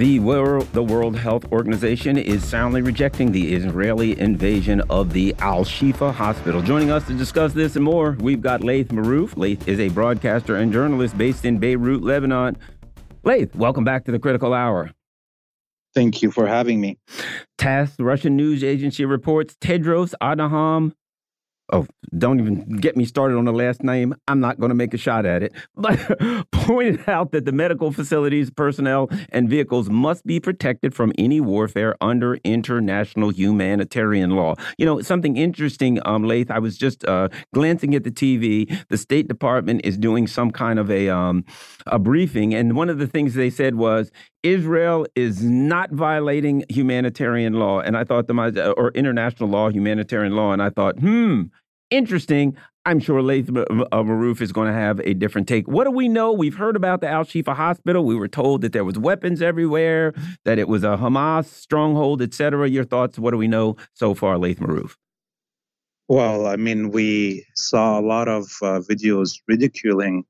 The World, the World Health Organization is soundly rejecting the Israeli invasion of the Al Shifa Hospital. Joining us to discuss this and more, we've got Laith Marouf. Laith is a broadcaster and journalist based in Beirut, Lebanon. Laith, welcome back to the Critical Hour. Thank you for having me. TASS, Russian news agency, reports Tedros Adhanom oh, don't even get me started on the last name. I'm not going to make a shot at it. But pointed out that the medical facilities, personnel, and vehicles must be protected from any warfare under international humanitarian law. You know, something interesting, um, Laith, I was just uh, glancing at the TV. The State Department is doing some kind of a, um, a briefing. And one of the things they said was Israel is not violating humanitarian law. And I thought, the, or international law, humanitarian law. And I thought, hmm, interesting. I'm sure Latham uh, Marouf is going to have a different take. What do we know? We've heard about the Al Shifa hospital. We were told that there was weapons everywhere, that it was a Hamas stronghold, etc. Your thoughts? What do we know so far, Latham Marouf? Well, I mean, we saw a lot of uh, videos ridiculing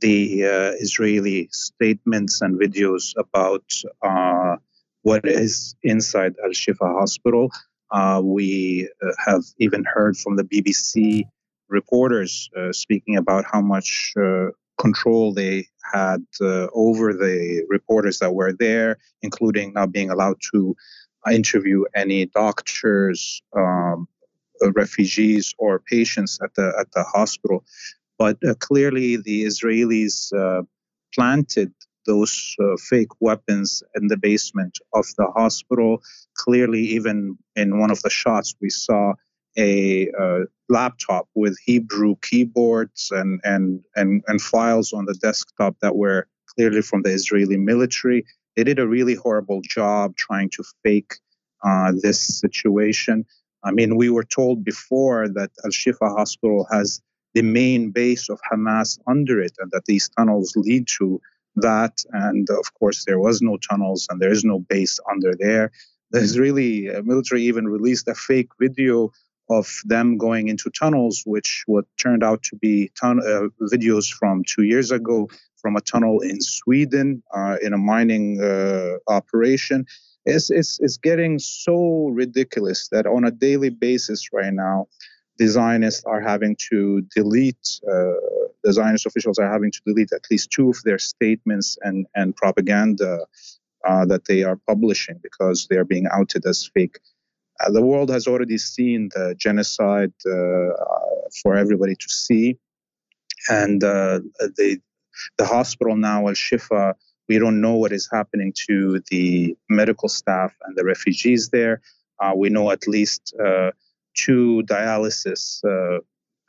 the uh, Israeli statements and videos about uh, what is inside Al Shifa hospital. Uh, we uh, have even heard from the BBC reporters uh, speaking about how much uh, control they had uh, over the reporters that were there, including not being allowed to interview any doctors, um, refugees, or patients at the at the hospital. But clearly, the Israelis planted those uh, fake weapons in the basement of the hospital. Clearly, even in one of the shots, we saw a uh, laptop with Hebrew keyboards and, and, and, and files on the desktop that were clearly from the Israeli military. They did a really horrible job trying to fake uh, this situation. I mean, we were told before that Al Shifa Hospital has the main base of Hamas under it and that these tunnels lead to that. And of course, there was no tunnels and there is no base under there. The Israeli uh, military even released a fake video of them going into tunnels, which what turned out to be ton- uh, videos from two years ago from a tunnel in Sweden uh, in a mining uh, operation. It's, it's, it's getting so ridiculous that on a daily basis right now, the Zionists are having to delete, uh, the Zionist officials are having to delete at least two of their statements and, and propaganda uh, that they are publishing because they are being outed as fake. Uh, the world has already seen the genocide uh, for everybody to see. And uh, the, the hospital now, Al Shifa, we don't know what is happening to the medical staff and the refugees there. Uh, we know at least two dialysis uh,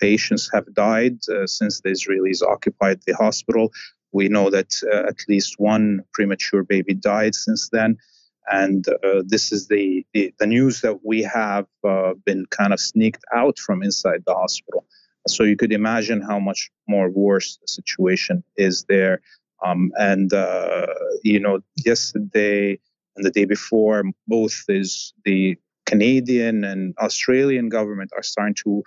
patients have died uh, since the Israelis occupied the hospital. We know that uh, at least one premature baby died since then. And uh, this is the, the, the, news that we have been kind of sneaked out from inside the hospital. So you could imagine how much more worse the situation is there. Um, and, uh, you know, yesterday and the day before, both is the Canadian and Australian government are starting to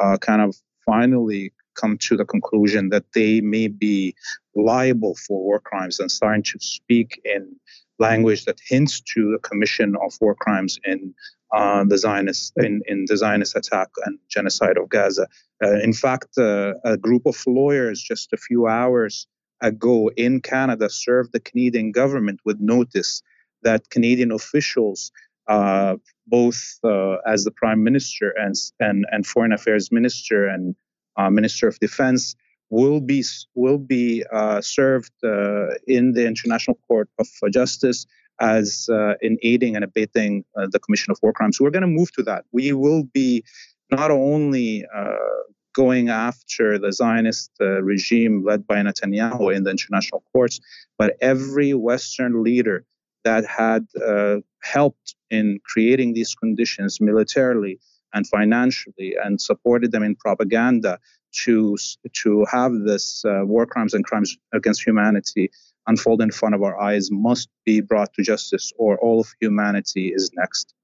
uh, kind of finally come to the conclusion that they may be liable for war crimes and starting to speak in language that hints to the commission of war crimes in uh, the Zionist in, in the Zionist attack and genocide of Gaza. Uh, in fact, uh, a group of lawyers just a few hours ago in Canada served the Canadian government with notice that Canadian officials uh, both uh, as the prime minister and, and, and foreign affairs minister and uh, minister of defense will be will be uh, served uh, in the International Court of Justice as uh, in aiding and abetting the commission of war crimes. We're going to move to that. We will be not only going after the Zionist regime led by Netanyahu in the international courts, but every Western leader that had uh, helped in creating these conditions militarily and financially and supported them in propaganda to to have this uh, war crimes and crimes against humanity unfold in front of our eyes must be brought to justice or all of humanity is next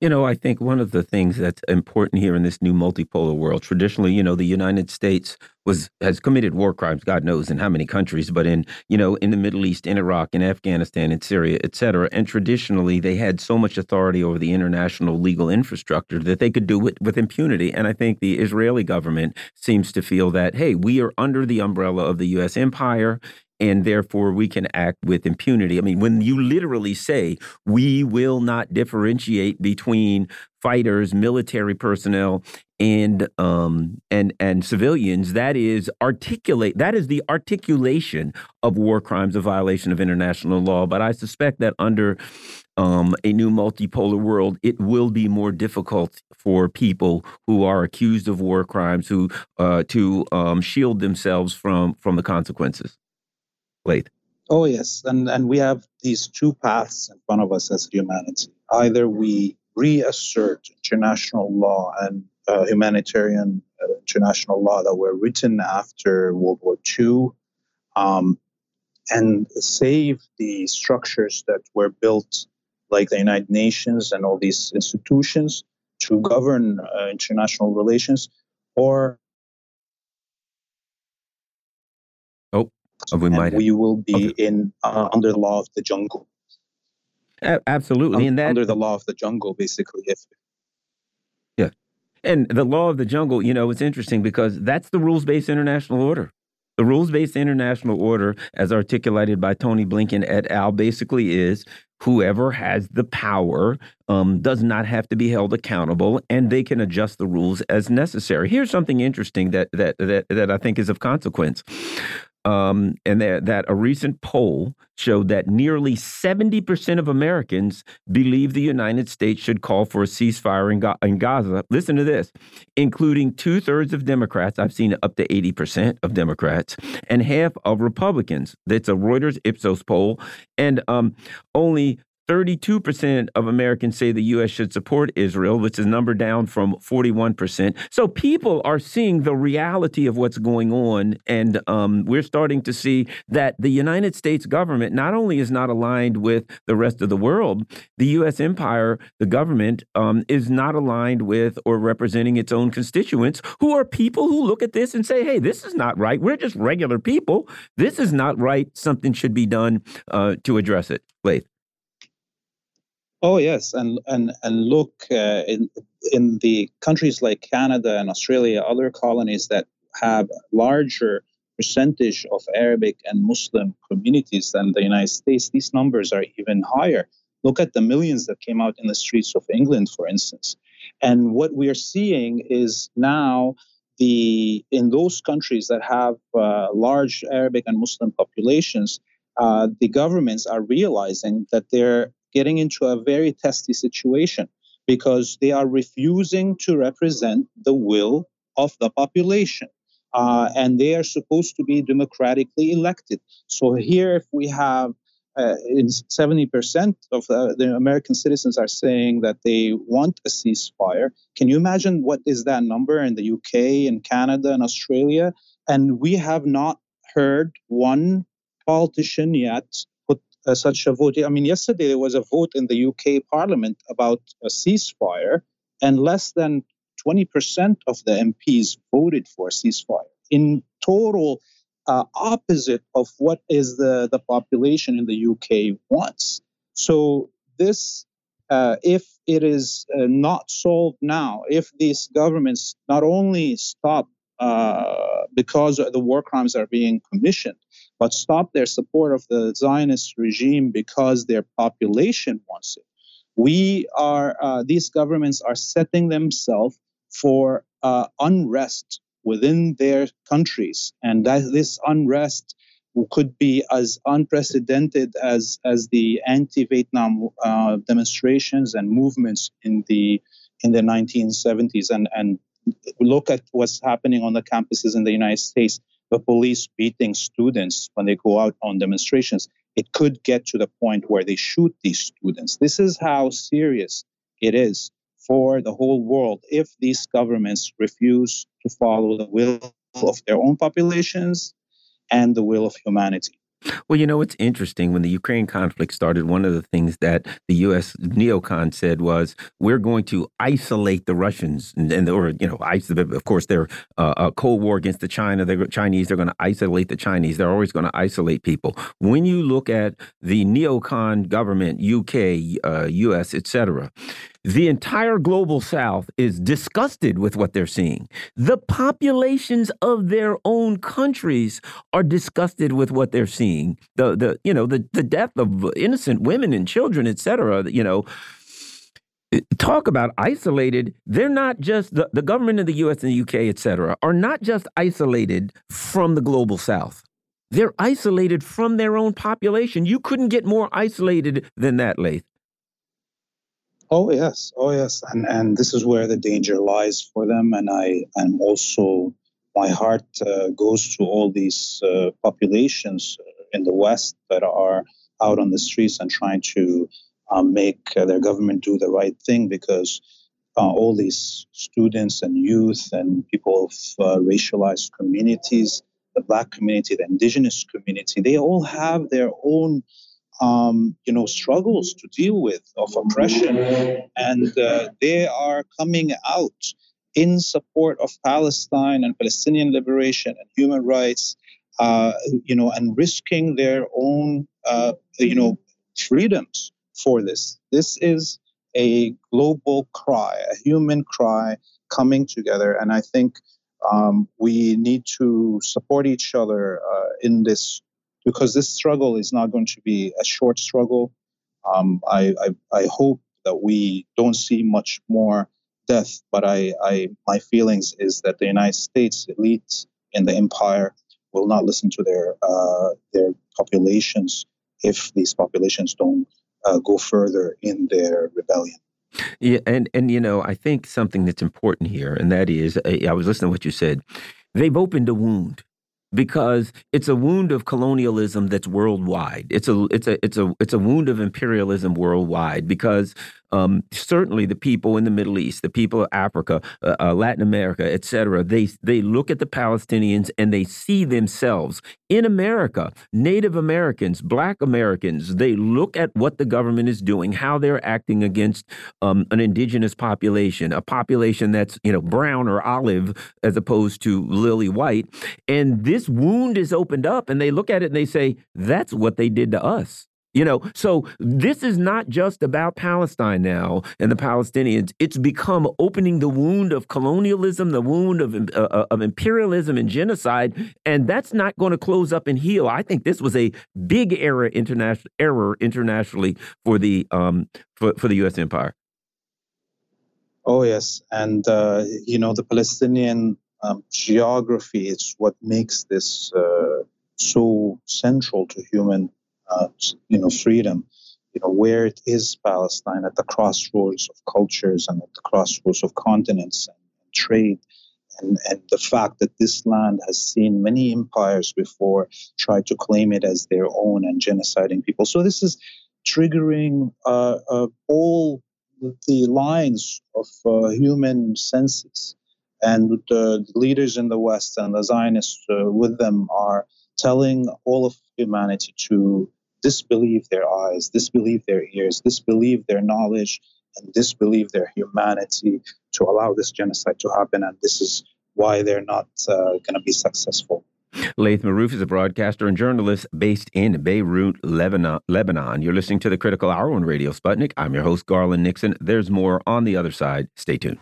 you know, I think one of the things that's important here in this new multipolar world, traditionally, you know, the United States was has committed war crimes, God knows in how many countries, but in, you know, in the Middle East, in Iraq, in Afghanistan, in Syria, et cetera. And traditionally they had so much authority over the international legal infrastructure that they could do it with impunity. And I think the Israeli government seems to feel that, hey, we are under the umbrella of the US empire and therefore we can act with impunity. I mean, when you literally say we will not differentiate between fighters, military personnel, and um, and and civilians, that is articulate. That is the articulation of war crimes, a violation of international law. But I suspect that under um, a new multipolar world, it will be more difficult for people who are accused of war crimes who uh, to um, shield themselves from from the consequences. Oh yes, and and we have these two paths in front of us as humanity. Either we reassert international law and uh, humanitarian uh, international law that were written after World War II, um, and save the structures that were built, like the United Nations and all these institutions, to govern uh, international relations, or we might. We will be okay. in uh, under the law of the jungle. A absolutely, um, and that under the law of the jungle, basically. If yeah, and the law of the jungle, you know, it's interesting because that's the rules-based international order. The rules-based international order, as articulated by Tony Blinken et al., basically is whoever has the power um, does not have to be held accountable, and they can adjust the rules as necessary. Here's something interesting that that that that I think is of consequence. Um, and that, that a recent poll showed that nearly 70% of Americans believe the United States should call for a ceasefire in, Ga in Gaza. Listen to this, including two thirds of Democrats. I've seen up to 80% of Democrats and half of Republicans. That's a Reuters Ipsos poll. And um, only 32% of Americans say the U.S. should support Israel, which is a number down from 41%. So people are seeing the reality of what's going on. And um, we're starting to see that the United States government not only is not aligned with the rest of the world, the U.S. empire, the government, um, is not aligned with or representing its own constituents, who are people who look at this and say, hey, this is not right. We're just regular people. This is not right. Something should be done uh, to address it. Laith. Oh yes, and and and look uh, in in the countries like Canada and Australia, other colonies that have larger percentage of Arabic and Muslim communities than the United States, these numbers are even higher. Look at the millions that came out in the streets of England, for instance. And what we are seeing is now the in those countries that have uh, large Arabic and Muslim populations, uh, the governments are realizing that they're getting into a very testy situation because they are refusing to represent the will of the population. Uh, and they are supposed to be democratically elected. So here, if we have uh, 70% of the American citizens are saying that they want a ceasefire. Can you imagine what is that number in the UK and Canada and Australia? And we have not heard one politician yet uh, such a vote. I mean, yesterday there was a vote in the UK Parliament about a ceasefire, and less than 20% of the MPs voted for a ceasefire. In total, uh, opposite of what is the, the population in the UK wants. So this, uh, if it is uh, not solved now, if these governments not only stop uh, because the war crimes are being commissioned, but stop their support of the Zionist regime because their population wants it. We are, uh, these governments are setting themselves for uh, unrest within their countries. And that this unrest could be as unprecedented as, as the anti-Vietnam uh, demonstrations and movements in the in the 1970s and, and look at what's happening on the campuses in the United States, the police beating students when they go out on demonstrations. It could get to the point where they shoot these students. This is how serious it is for the whole world if these governments refuse to follow the will of their own populations and the will of humanity. Well, you know, it's interesting. When the Ukraine conflict started, one of the things that the U.S. neocon said was, "We're going to isolate the Russians," and, and or you know, of course, they're uh, a Cold War against the China. The Chinese. They're going to isolate the Chinese. They're always going to isolate people. When you look at the neocon government, UK, uh, U.S., etc., the entire global south is disgusted with what they're seeing. The populations of their own countries are disgusted with what they're seeing. The the you know the the death of innocent women and children, etc. You know, talk about isolated. They're not just the, the government of the U.S. and the U.K. etc. are not just isolated from the global south. They're isolated from their own population. You couldn't get more isolated than that, Laith. Oh yes, oh yes, and and this is where the danger lies for them. And I am also my heart uh, goes to all these uh, populations in the West that are out on the streets and trying to um, make uh, their government do the right thing because uh, all these students and youth and people of uh, racialized communities, the Black community, the Indigenous community, they all have their own um, you know, struggles to deal with of oppression, and uh, they are coming out in support of Palestine and Palestinian liberation and human rights, uh, you know, and risking their own, uh, you know, freedoms for this. This is a global cry, a human cry coming together, and I think um, we need to support each other uh, in this because this struggle is not going to be a short struggle. Um, I, I, I hope that we don't see much more death, but I, I my feelings is that the United States elites in the empire will not listen to their uh, their populations if these populations don't uh, go further in their rebellion. Yeah, and and you know, I think something that's important here, and that is, I was listening to what you said. They've opened a wound because it's a wound of colonialism that's worldwide. It's a it's a it's a it's a wound of imperialism worldwide because um, certainly the people in the Middle East, the people of Africa, uh, uh, Latin America, etc. They they look at the Palestinians and they see themselves in America. Native Americans, Black Americans, they look at what the government is doing, how they're acting against um, an indigenous population, a population that's you know brown or olive as opposed to lily white, and this wound is opened up, and they look at it and they say, "That's what they did to us." You know, so this is not just about Palestine now and the Palestinians. It's become opening the wound of colonialism, the wound of uh, uh of imperialism and genocide, and that's not going to close up and heal. I think this was a big error international error internationally for the um for for the U.S. empire. Oh yes, and uh, you know the Palestinian um, geography is what makes this uh, so central to human uh, you know, freedom, you know, where it is Palestine at the crossroads of cultures and at the crossroads of continents and, trade. And, and the fact that this land has seen many empires before try to claim it as their own and genociding people. So this is triggering uh, uh, all the lines of uh, human senses. And the leaders in the West and the Zionists uh, with them are telling all of humanity to disbelieve their eyes, disbelieve their ears, disbelieve their knowledge, and disbelieve their humanity to allow this genocide to happen. And this is why they're not uh, going to be successful. Laith Marouf is a broadcaster and journalist based in Beirut, Lebanon. Lebanon. You're listening to the Critical Hour on Radio Sputnik. I'm your host, Garland Nixon. There's more on the other side. Stay tuned.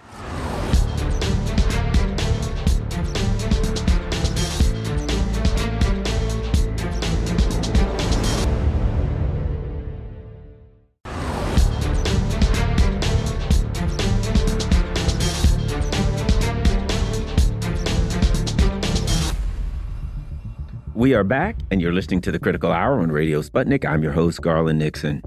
We are back, and you're listening to the Critical Hour on Radio Sputnik. I'm your host, Garland Nixon.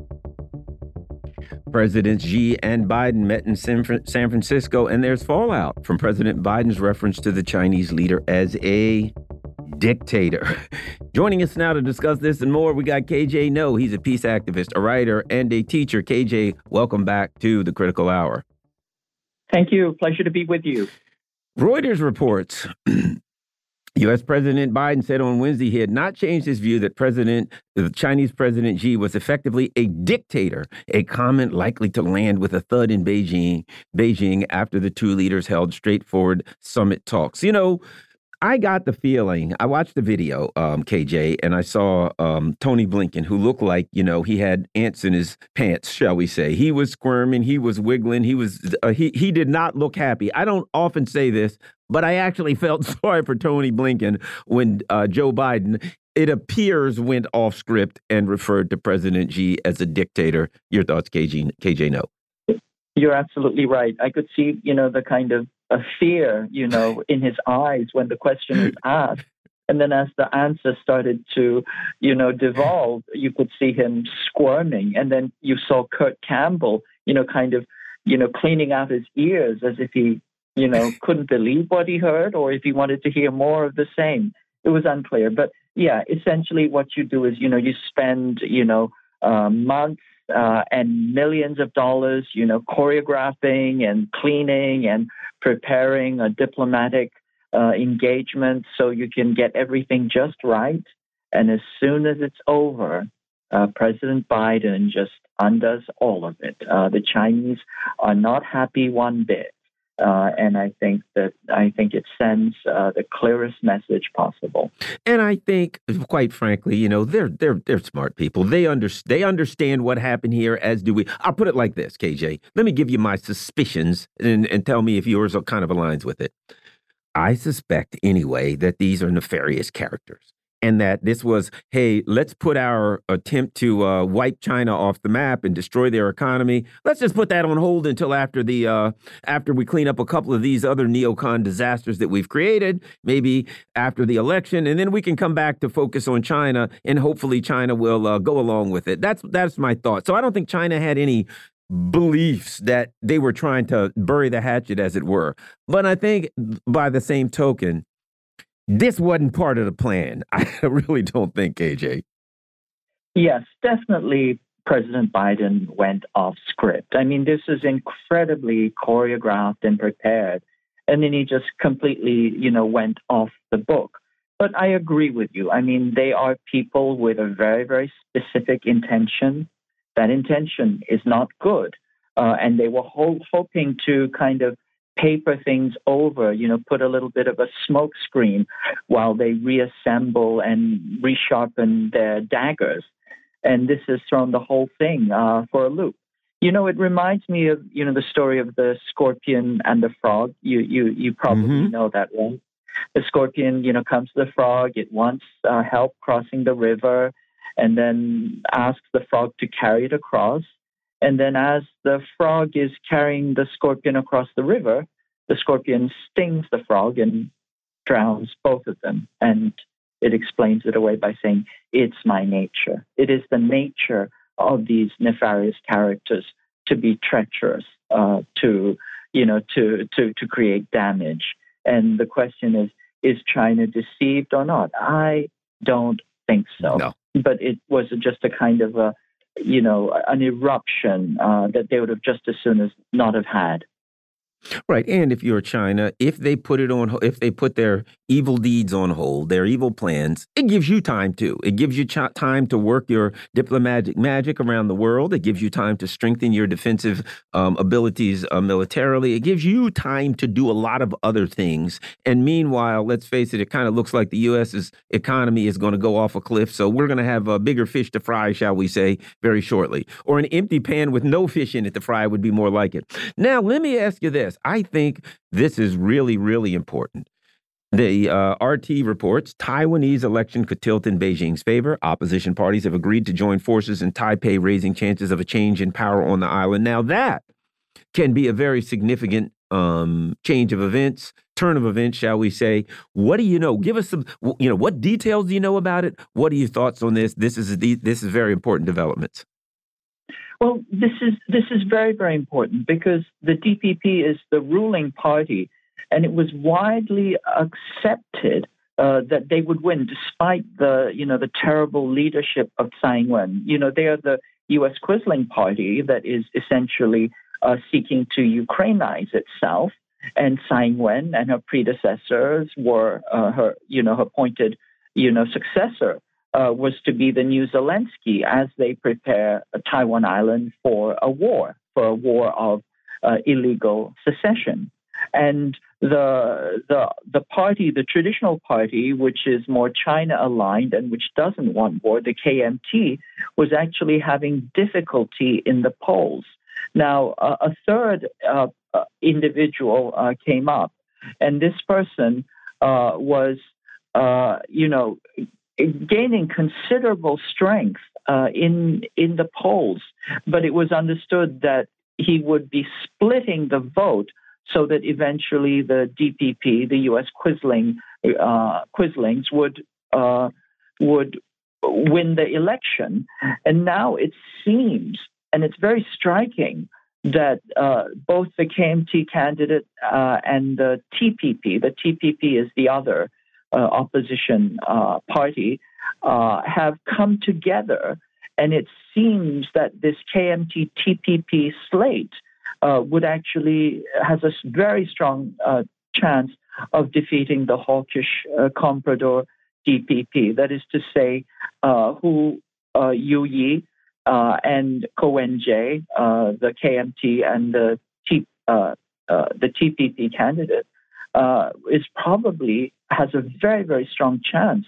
Presidents Xi and Biden met in San Francisco, and there's fallout from President Biden's reference to the Chinese leader as a dictator. Joining us now to discuss this and more, we got KJ Noh. He's a peace activist, a writer, and a teacher. KJ, welcome back to the Critical Hour. Thank you. Pleasure to be with you. Reuters reports U.S. President Biden said on Wednesday he had not changed his view that President, the Chinese President Xi was effectively a dictator, a comment likely to land with a thud in Beijing, Beijing after the two leaders held straightforward summit talks. You know, I got the feeling. I watched the video, um, KJ, and I saw um, Tony Blinken, who looked like you know he had ants in his pants, shall we say? He was squirming, he was wiggling, he was uh, he he did not look happy. I don't often say this, but I actually felt sorry for Tony Blinken when uh, Joe Biden. It appears went off script and referred to President Xi as a dictator. Your thoughts, KJ? KJ, Noh. You're absolutely right. I could see, you know, the kind of a fear, you know, in his eyes when the question was asked. And then as the answer started to, you know, devolve, you could see him squirming. And then you saw Kurt Campbell, you know, kind of, you know, cleaning out his ears as if he, you know, couldn't believe what he heard or if he wanted to hear more of the same. It was unclear. But yeah, essentially what you do is, you know, you spend, you know, uh, months uh, and millions of dollars, you know, choreographing and cleaning and preparing a diplomatic uh, engagement so you can get everything just right. And as soon as it's over, uh, President Biden just undoes all of it. Uh, the Chinese are not happy one bit. Uh, and I think that I think it sends uh, the clearest message possible. And I think, quite frankly, you know, they're they're they're smart people. They under they understand what happened here, as do we. I'll put it like this, KJ. Let me give you my suspicions, and and tell me if yours kind of aligns with it. I suspect, anyway, that these are nefarious characters and that this was, hey, let's put our attempt to uh, wipe China off the map and destroy their economy. Let's just put that on hold until after the uh, after we clean up a couple of these other neocon disasters that we've created, maybe after the election, and then we can come back to focus on China, and hopefully China will uh, go along with it. That's that's my thought. So I don't think China had any beliefs that they were trying to bury the hatchet, as it were. But I think by the same token this wasn't part of the plan. I really don't think, KJ. Yes, definitely President Biden went off script. I mean, this is incredibly choreographed and prepared. And then he just completely, you know, went off the book. But I agree with you. I mean, they are people with a very, very specific intention. That intention is not good. Uh, and they were ho hoping to kind of paper things over, you know, put a little bit of a smoke screen while they reassemble and resharpen their daggers. And this has thrown the whole thing uh, for a loop. You know, it reminds me of you know the story of the scorpion and the frog. You you you probably mm-hmm. know that one. The scorpion, you know, comes to the frog. It wants uh, help crossing the river, and then asks the frog to carry it across. And then, as the frog is carrying the scorpion across the river, the scorpion stings the frog and drowns both of them. And it explains it away by saying, It's my nature. It is the nature of these nefarious characters to be treacherous, uh, to, you know, to, to, to create damage. And the question is, is China deceived or not? I don't think so. No. But it was just a kind of a you know, an eruption uh, that they would have just as soon as not have had. Right, and if you're China, if they put it on, if they put their evil deeds on hold, their evil plans, it gives you time to. It gives you time to work your diplomatic magic around the world. It gives you time to strengthen your defensive um, abilities uh, militarily. It gives you time to do a lot of other things. And meanwhile, let's face it, it kind of looks like the U.S.'s economy is going to go off a cliff. So we're going to have a bigger fish to fry, shall we say, very shortly, or an empty pan with no fish in it to fry would be more like it. Now, let me ask you this. I think this is really, really important. The uh, RT reports Taiwanese election could tilt in Beijing's favor. Opposition parties have agreed to join forces in Taipei, raising chances of a change in power on the island. Now, that can be a very significant um, change of events, turn of events, shall we say. What do you know? Give us some, you know, what details do you know about it? What are your thoughts on this? This is this is very important developments. Well, this is this is very very important because the DPP is the ruling party, and it was widely accepted uh, that they would win despite the you know the terrible leadership of Tsai Ing-wen. You know they are the U.S. Quisling party that is essentially uh, seeking to Ukrainize itself, and Tsai Ing-wen and her predecessors were uh, her you know appointed you know successor uh, was to be the new Zelensky as they prepare Taiwan Island for a war, for a war of uh, illegal secession. And the, the, the party, the traditional party, which is more China aligned and which doesn't want war, the KMT, was actually having difficulty in the polls. Now, uh, a third uh, uh, individual uh, came up, and this person was, you know, gaining considerable strength uh, in in the polls, but it was understood that he would be splitting the vote so that eventually the DPP, the U.S. Quisling uh, Quislings, would uh, would win the election. And now it seems, and it's very striking, that uh, both the KMT candidate uh, and the TPP, the TPP is the other opposition uh, party uh, have come together, and it seems that this KMT TPP slate would actually has a very strong chance of defeating the hawkish comprador DPP. That is to say, who Yu Yi uh, and Ko Wen-je, uh, the KMT and the T, uh, the TPP candidate, is probably has a very, very strong chance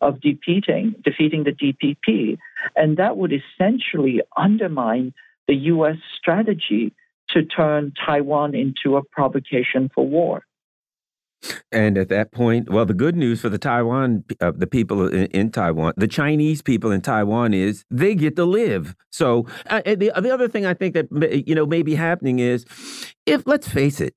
of defeating defeating the DPP, and that would essentially undermine the U.S. strategy to turn Taiwan into a provocation for war. And at that point, well, the good news for the Taiwan, uh, the people in, in, Taiwan, the Chinese people in Taiwan is they get to live. So uh, the the other thing I think that you know may be happening is, if let's face it,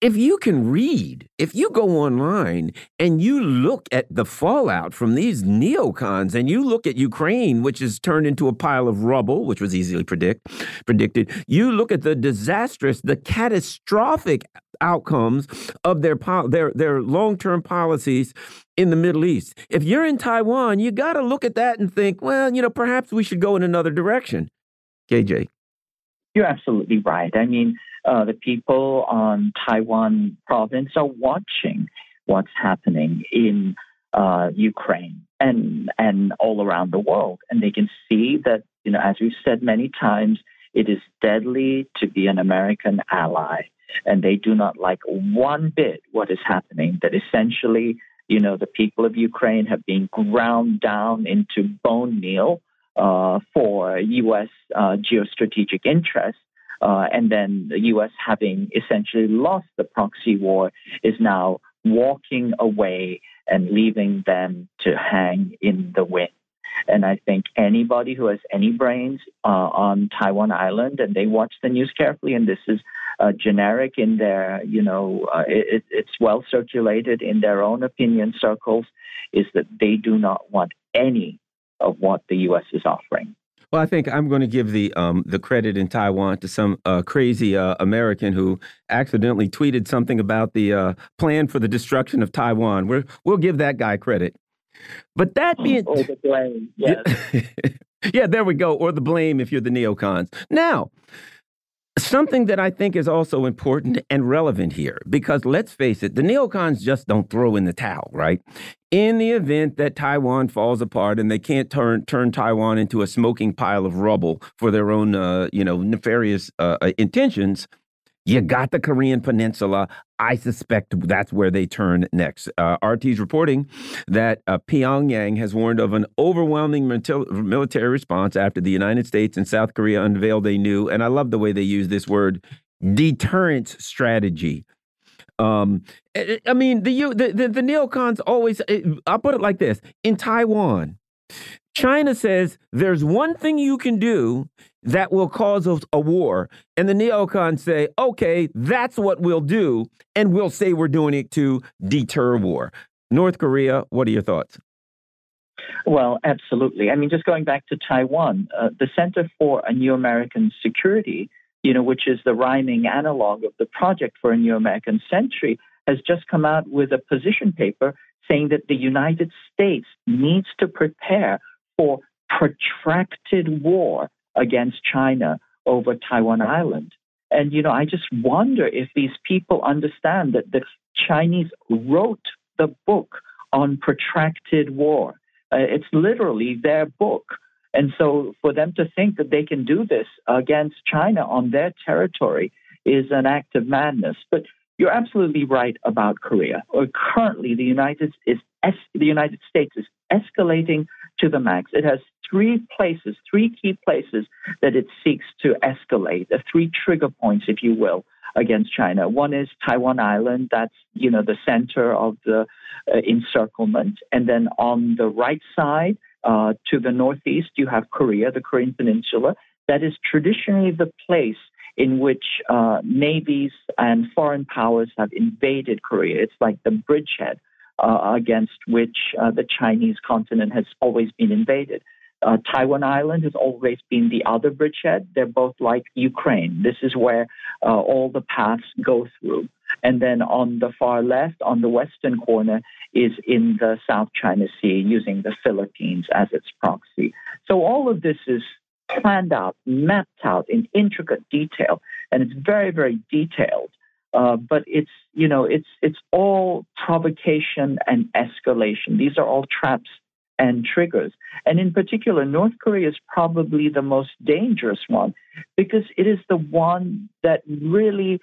if you can read, if you go online and you look at the fallout from these neocons and you look at Ukraine, which is turned into a pile of rubble, which was easily predict, predicted, you look at the disastrous, the catastrophic outcomes of their their their long-term policies in the Middle East. If you're in Taiwan, you got to look at that and think, well, you know, perhaps we should go in another direction. KJ. You're absolutely right. I mean, uh, the people on Taiwan province are watching what's happening in uh, Ukraine and and all around the world, and they can see that you know, as we've said many times, it is deadly to be an American ally, and they do not like one bit what is happening. That essentially, you know, the people of Ukraine have been ground down into bone meal uh, for U.S. Uh, geostrategic interests uh, and then the U.S. having essentially lost the proxy war is now walking away and leaving them to hang in the wind. And I think anybody who has any brains uh, on Taiwan Island and they watch the news carefully, and this is uh, generic in their, you know, uh, it, it's well circulated in their own opinion circles, is that they do not want any of what the U.S. is offering. Well, I think I'm going to give the um, the credit in Taiwan to some uh, crazy uh, American who accidentally tweeted something about the uh, plan for the destruction of Taiwan. We're, we'll give that guy credit. But that being, or the blame, yes. yeah, there we go. Or the blame if you're the neocons. Now, Something that I think is also important and relevant here, because let's face it, the neocons just don't throw in the towel, right? In the event that Taiwan falls apart and they can't turn turn Taiwan into a smoking pile of rubble for their own, uh, you know, nefarious uh, uh intentions, you got the Korean Peninsula. I suspect that's where they turn next. Uh, RT's reporting that uh, Pyongyang has warned of an overwhelming military response after the United States and South Korea unveiled a new, and I love the way they use this word, deterrence strategy. Um, I mean, the, the, the, the neocons always, I'll put it like this in Taiwan, China says there's one thing you can do that will cause a, war. And the neocons say, okay, that's what we'll do. And we'll say we're doing it to deter war. North Korea, what are your thoughts? Well, absolutely. I mean, just going back to Taiwan, uh, the Center for a New American Security, you know, which is the rhyming analog of the Project for a New American Century, has just come out with a position paper saying that the United States needs to prepare for protracted war against China over Taiwan Island. And, you know, I just wonder if these people understand that the Chinese wrote the book on protracted war. Uh, it's literally their book. And so for them to think that they can do this against China on their territory is an act of madness. But you're absolutely right about Korea. Currently, the United is the United States is escalating to the max. It has three places, three key places that it seeks to escalate, the three trigger points, if you will, against China. One is Taiwan Island, that's you know the center of the uh, encirclement, and then on the right side uh, to the northeast, you have Korea, the Korean Peninsula. That is traditionally the place in which uh, navies and foreign powers have invaded Korea. It's like the bridgehead uh, against which uh, the Chinese continent has always been invaded. Uh, Taiwan Island has always been the other bridgehead. They're both like Ukraine. This is where uh, all the paths go through. And then on the far left, on the western corner, is in the South China Sea using the Philippines as its proxy. So all of this is planned out, mapped out in intricate detail, and it's very, very detailed. Uh, but it's you know it's it's all provocation and escalation. These are all traps and triggers. And in particular, North Korea is probably the most dangerous one because it is the one that really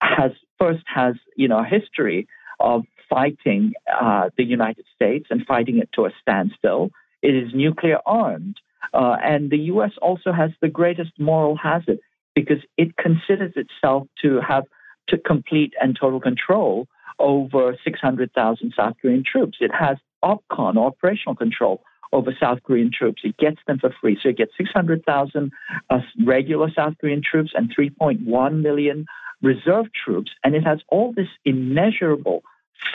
has first has you know a history of fighting uh, the United States and fighting it to a standstill. It is nuclear armed. Uh, and the U.S. also has the greatest moral hazard because it considers itself to have to complete and total control over 600,000 South Korean troops. It has OPCON, operational control, over South Korean troops. It gets them for free. So it gets 600,000 uh, regular South Korean troops and 3.1 million reserve troops. And it has all this immeasurable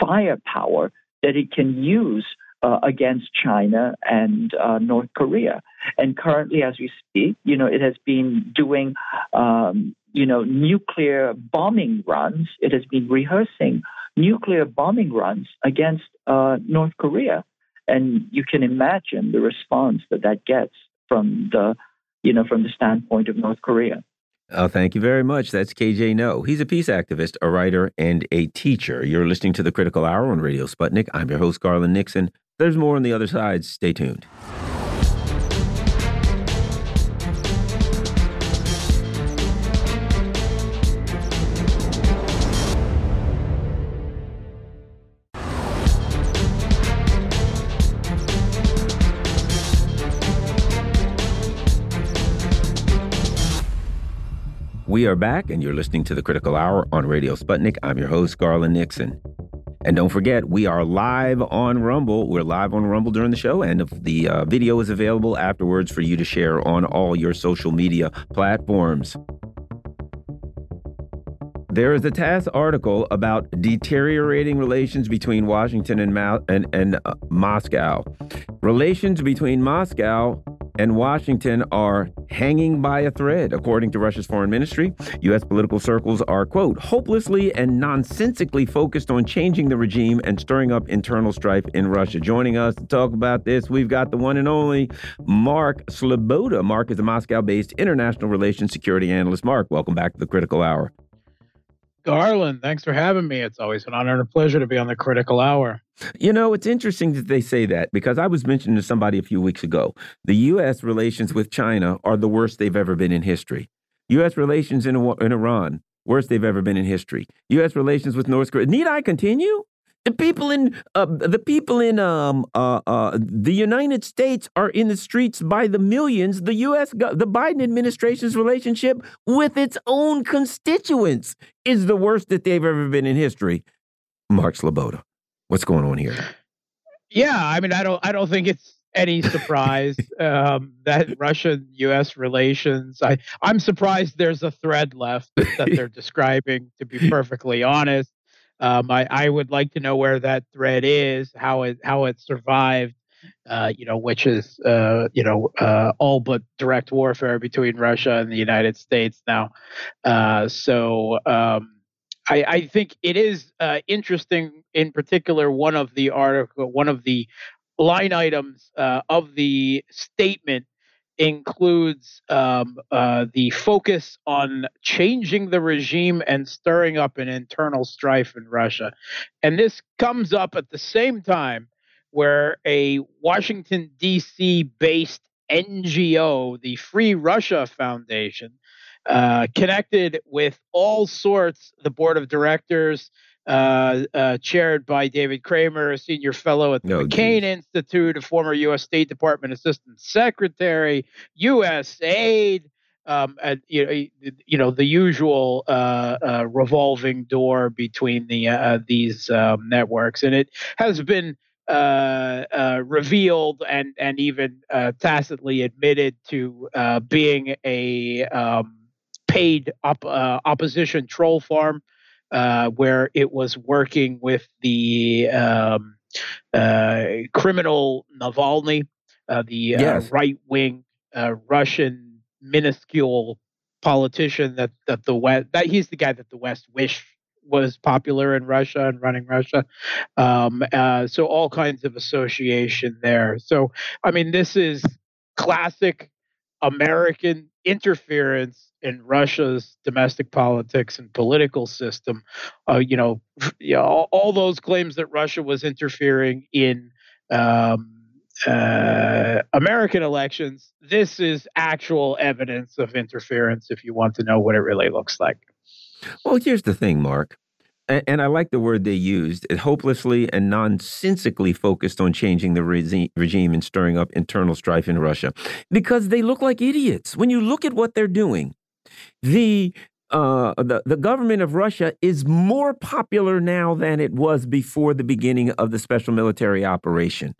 firepower that it can use uh, against China and uh, North Korea. And currently, as we speak, you know, it has been doing, um, you know, nuclear bombing runs. It has been rehearsing nuclear bombing runs against uh, North Korea. And you can imagine the response that that gets from the, you know, from the standpoint of North Korea. Oh, thank you very much. That's KJ Noh. He's a peace activist, a writer, and a teacher. You're listening to the Critical Hour on Radio Sputnik. I'm your host, Garland Nixon. There's more on the other side. Stay tuned. We are back, and you're listening to the Critical Hour on Radio Sputnik. I'm your host, Garland Nixon. And don't forget, we are live on Rumble. We're live on Rumble during the show, and the uh, video is available afterwards for you to share on all your social media platforms. There is a TASS article about deteriorating relations between Washington and, and, and uh, Moscow. Relations between Moscow and Washington are hanging by a thread, according to Russia's foreign ministry. U.S. political circles are, quote, hopelessly and nonsensically focused on changing the regime and stirring up internal strife in Russia. Joining us to talk about this, we've got the one and only Mark Sleboda. Mark is a Moscow based international relations security analyst. Mark, welcome back to the Critical Hour. Garland, thanks for having me. It's always an honor and a pleasure to be on the Critical Hour. You know, it's interesting that they say that because I was mentioning to somebody a few weeks ago the U.S. relations with China are the worst they've ever been in history. U.S. relations in, in Iran, worst they've ever been in history. U.S. relations with North Korea. Need I continue? The people in uh, the people in um, uh, uh, the United States are in the streets by the millions. The U.S. the Biden administration's relationship with its own constituents is the worst that they've ever been in history. Mark Sleboda, what's going on here? Yeah, I mean, I don't, I don't think it's any surprise um, that Russian-U.S. relations. I, I'm surprised there's a thread left that they're describing. To be perfectly honest, um, I, I would like to know where that thread is, how it how it survived uh, you know, which is uh, you know uh, all but direct warfare between Russia and the United States now. Uh, so um, I, I, think it is uh, interesting. In particular, one of the article, one of the line items uh, of the statement includes um, uh, the focus on changing the regime and stirring up an internal strife in Russia. And this comes up at the same time where a Washington, D.C. based NGO, the Free Russia Foundation, uh, connected with all sorts, the board of directors, uh, uh, chaired by David Kramer, a senior fellow at the oh, McCain geez. Institute, a former U.S. State Department Assistant Secretary, U.S. aid, um, and, you know, you know the usual uh, uh revolving door between the uh, these um, networks, and it has been. Uh, revealed and and even tacitly admitted to being a um, paid op- opposition troll farm uh, where it was working with the um, uh, criminal Navalny, uh, the uh, yes. right wing uh, Russian minuscule politician that, that the West, that he's the guy that the West wished was popular in Russia and running Russia. Um, uh, so all kinds of association there. So, I mean, this is classic American interference in Russia's domestic politics and political system. Uh, you know, you know all, all, those claims that Russia was interfering in um, uh, American elections. This is actual evidence of interference. If you want to know what it really looks like. Well, here's the thing, Mark. And I like the word they used. It hopelessly and nonsensically focused on changing the regime and stirring up internal strife in Russia because they look like idiots. When you look at what they're doing, the uh, the the government of Russia is more popular now than it was before the beginning of the special military operation.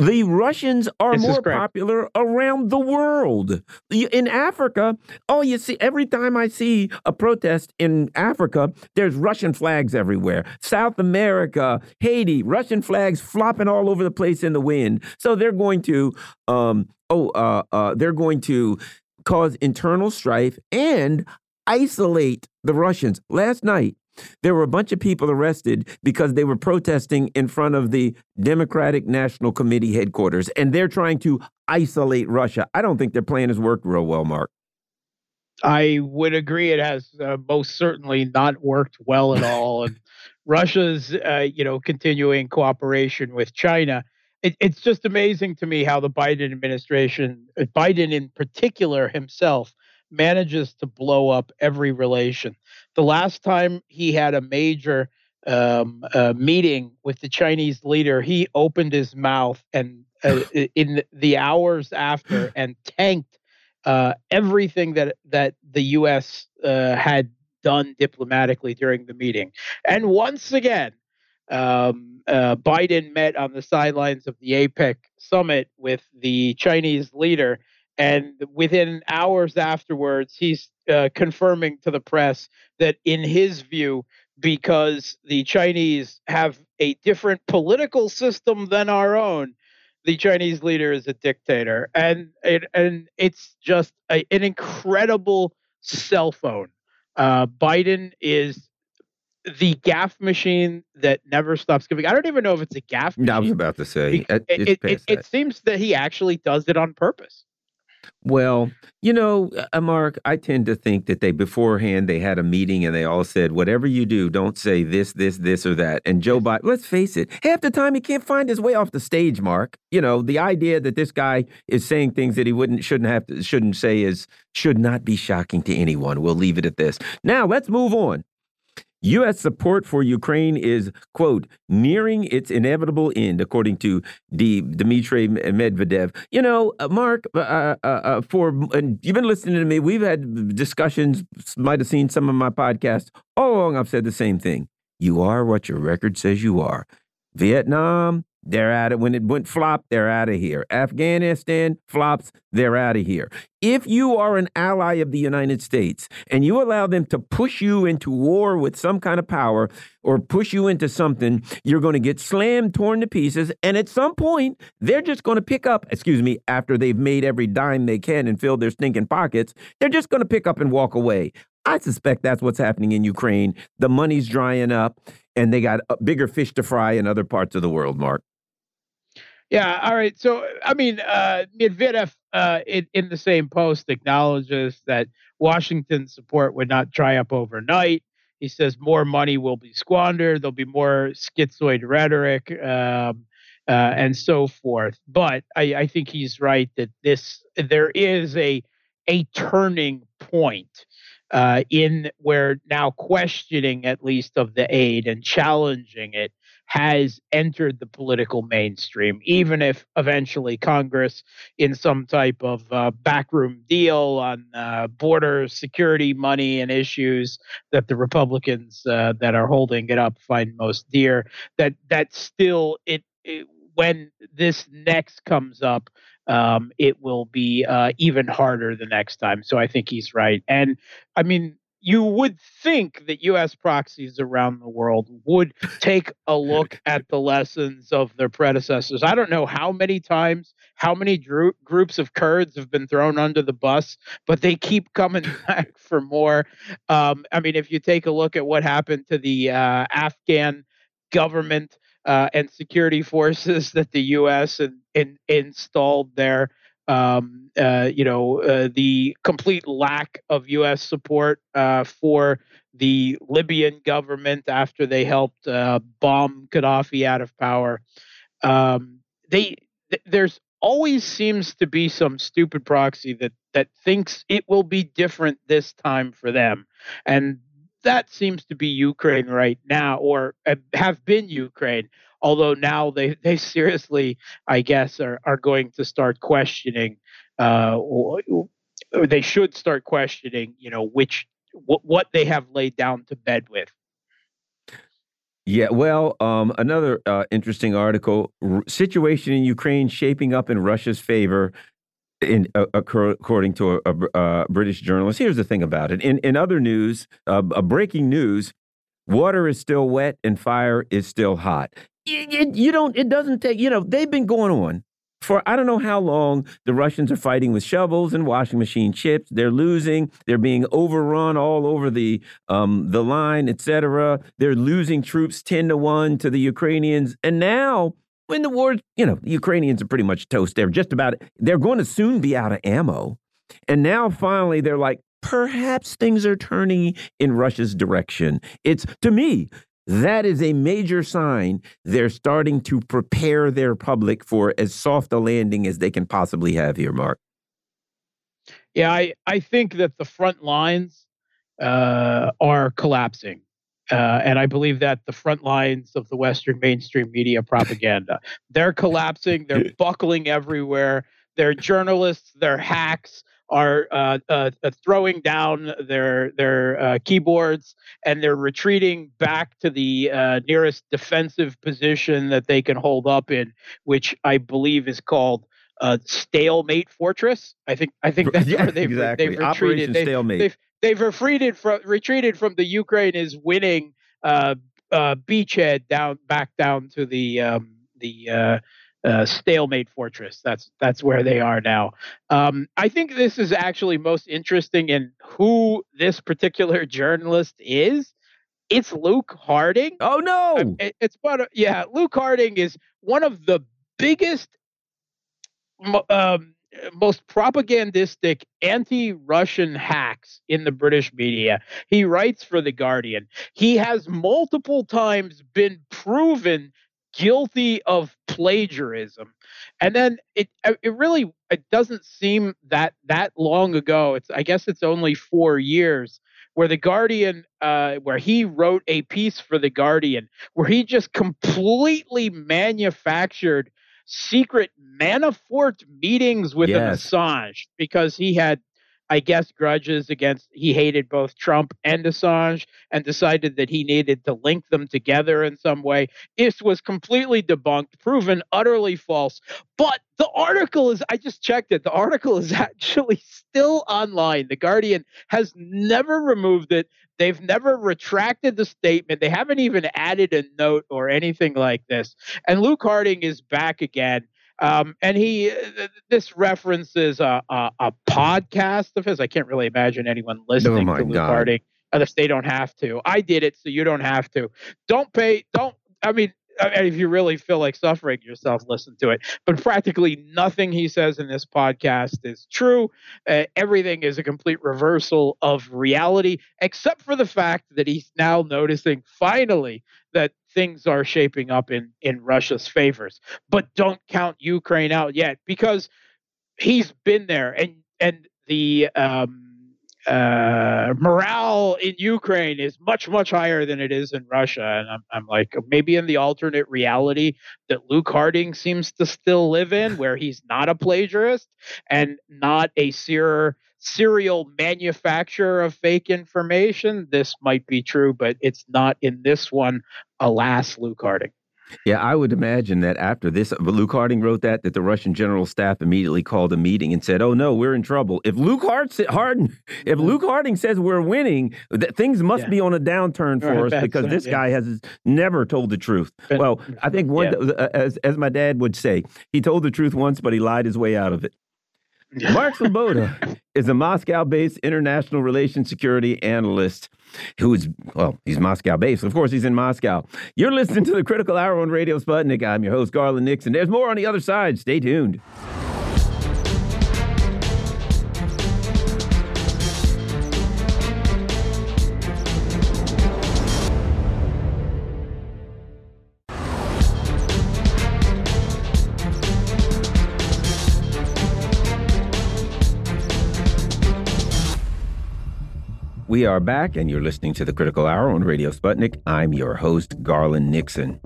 The Russians are this more popular around the world. In Africa, oh, you see, every time I see a protest in Africa, there's Russian flags everywhere. South America, Haiti, Russian flags flopping all over the place in the wind. So they're going to, um, oh, uh, uh, they're going to cause internal strife and isolate the Russians. Last night, there were a bunch of people arrested because they were protesting in front of the Democratic National Committee headquarters, and they're trying to isolate Russia. I don't think their plan has worked real well, Mark. I would agree. It has uh, most certainly not worked well at all, and Russia's, uh, you know, continuing cooperation with China it, it's just amazing to me how the Biden administration, uh, Biden in particular himself, manages to blow up every relation. The last time he had a major um, uh, meeting with the Chinese leader, he opened his mouth and uh, in the hours after and tanked uh, everything that that the U.S. Uh, had done diplomatically during the meeting. And once again, um, uh, Biden met on the sidelines of the APEC summit with the Chinese leader. And within hours afterwards, he's uh, confirming to the press that, in his view, because the Chinese have a different political system than our own, the Chinese leader is a dictator. And it, and it's just a, an incredible cell phone. Uh, Biden is the gaff machine that never stops giving. I don't even know if it's a gaff. Machine. I was about to say it. It, it, it, seems that he actually does it on purpose. Well, you know, uh, Mark, I tend to think that they beforehand they had a meeting and they all said, "Whatever you do, don't say this, this, this, or that." And Joe Biden, let's face it, half the time he can't find his way off the stage. Mark, you know, the idea that this guy is saying things that he wouldn't, shouldn't have, to, shouldn't say is should not be shocking to anyone. We'll leave it at this. Now let's move on. U.S. support for Ukraine is, quote, nearing its inevitable end, according to D Dmitry Medvedev. You know, uh, Mark, uh, uh, uh, uh, for you've been listening to me. We've had discussions. Might have seen some of my podcasts. All along, I've said the same thing. You are what your record says you are. Vietnam, they're out of when it went flop, they're out of here. Afghanistan flops, they're out of here. If you are an ally of the United States and you allow them to push you into war with some kind of power or push you into something, you're going to get slammed, torn to pieces, and at some point, they're just going to pick up, excuse me, after they've made every dime they can and filled their stinking pockets, they're just going to pick up and walk away. I suspect that's what's happening in Ukraine. The money's drying up, and they got uh, bigger fish to fry in other parts of the world, Mark. Yeah. All right. So, I mean, uh, Medvedev uh, in, in the same post acknowledges that Washington's support would not dry up overnight. He says more money will be squandered. There'll be more schizoid rhetoric um, uh, and so forth. But I, I think he's right that this there is a a turning point uh, in where now questioning at least of the aid and challenging it has entered the political mainstream, even if eventually Congress, in some type of uh, backroom deal on uh, border security money and issues that the Republicans uh, that are holding it up find most dear, that that still it, it when this next comes up, um, it will be uh, even harder the next time. So I think he's right. And I mean, you would think that U.S. proxies around the world would take a look at the lessons of their predecessors. I don't know how many times, how many dro- groups of Kurds have been thrown under the bus, but they keep coming back for more. Um, I mean, if you take a look at what happened to the uh, Afghan government uh, and security forces that the U.S. In, installed there um, uh, you know, uh, the complete lack of U.S. support uh, for the Libyan government after they helped uh, bomb Gaddafi out of power. Um, they th- there's always seems to be some stupid proxy that that thinks it will be different this time for them, and that seems to be Ukraine right now, or uh, have been Ukraine although now they, they seriously, I guess, are, are going to start questioning, uh, or, they should start questioning, you know, which what, what they have laid down to bed with. Yeah, well, um, another uh, interesting article: R situation in Ukraine shaping up in Russia's favor. In, uh, according to a, a, a, British journalist, here's the thing about it. In in other news, uh, breaking news: water is still wet and fire is still hot you, you don't, it doesn't take, you know, they've been going on for I don't know how long the Russians are fighting with shovels and washing machine chips. They're losing. They're being overrun all over the um, the line, etc. They're losing troops ten to one to the Ukrainians. And now, when the war, you know, the Ukrainians are pretty much toast. They're just about. They're going to soon be out of ammo. And now, finally, they're like, perhaps things are turning in Russia's direction. It's to me, that is a major sign they're starting to prepare their public for as soft a landing as they can possibly have here, Mark. Yeah, I, I think that the front lines uh, are collapsing. Uh, and I believe that the front lines of the Western mainstream media propaganda, they're collapsing. They're buckling everywhere. They're journalists. They're hacks are uh, uh, uh, throwing down their their uh, keyboards and they're retreating back to the uh, nearest defensive position that they can hold up in, which I believe is called uh, stalemate fortress. I think I think that's yeah, where they've, exactly. they've retreated. They, stalemate. They've, they've retreated from retreated from the Ukraine is winning beachhead down back down to the um, the uh, stalemate fortress. That's that's where they are now. Um, I think this is actually most interesting in who this particular journalist is. It's Luke Harding. Oh no! It, it's one. Of, yeah, Luke Harding is one of the biggest, um, most propagandistic anti-Russian hacks in the British media. He writes for the Guardian. He has multiple times been proven guilty of plagiarism and then it uh, it really it doesn't seem that that long ago it's i guess it's only 4 years where the guardian uh, where he wrote a piece for the guardian where he just completely manufactured secret manafort meetings with yes. assange because he had I guess, grudges against, he hated both Trump and Assange and decided that he needed to link them together in some way. This was completely debunked, proven utterly false. But the article is, I just checked it, the article is actually still online. The Guardian has never removed it. They've never retracted the statement. They haven't even added a note or anything like this. And Luke Harding is back again. Um, and he, uh, this references a, a, a, podcast of his. I can't really imagine anyone listening oh to God. Harding unless they don't have to. I did it, so you don't have to. Don't pay. Don't. I mean, if you really feel like suffering yourself, listen to it. But practically nothing he says in this podcast is true. Uh, everything is a complete reversal of reality, except for the fact that he's now noticing finally that things are shaping up in in Russia's favors. But don't count Ukraine out yet because he's been there, and and the um, uh, morale in Ukraine is much, much higher than it is in Russia. And I'm, I'm like, maybe in the alternate reality that Luke Harding seems to still live in, where he's not a plagiarist and not a ser- serial manufacturer of fake information, this might be true, but it's not in this one. Alas, Luke Harding. Yeah, I would imagine that after this, Luke Harding wrote that that the Russian general staff immediately called a meeting and said, "Oh no, we're in trouble. If Luke Harding, if Luke Harding says we're winning, that things must yeah. be on a downturn for right, us because this yeah. guy has never told the truth." But, well, I think one, yeah. Uh, as as my dad would say, he told the truth once, but he lied his way out of it. Mark Sleboda is a Moscow based international relations security analyst who is, well, he's Moscow based. Of course, he's in Moscow. You're listening to the Critical Hour on Radio Sputnik. I'm your host, Garland Nixon. There's more on the other side. Stay tuned. We are back, and you're listening to the Critical Hour on Radio Sputnik. I'm your host, Garland Nixon.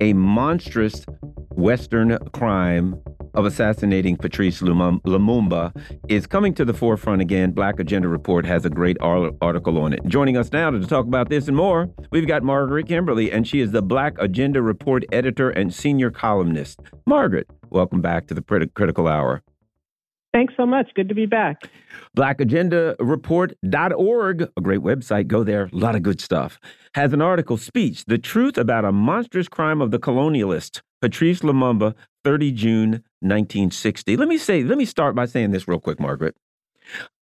A monstrous Western crime of assassinating Patrice Lumumba is coming to the forefront again. Black Agenda Report has a great article on it. Joining us now to talk about this and more, we've got Margaret Kimberley, and she is the Black Agenda Report editor and senior columnist. Margaret, welcome back to the Critical Hour. Thanks so much. Good to be back. BlackAgendaReport.org, a great website. Go there. A lot of good stuff. Has an article, Speech, the truth about a monstrous crime of the colonialist, Patrice Lumumba, 30 June 1960. Let me say, let me start by saying this real quick, Margaret.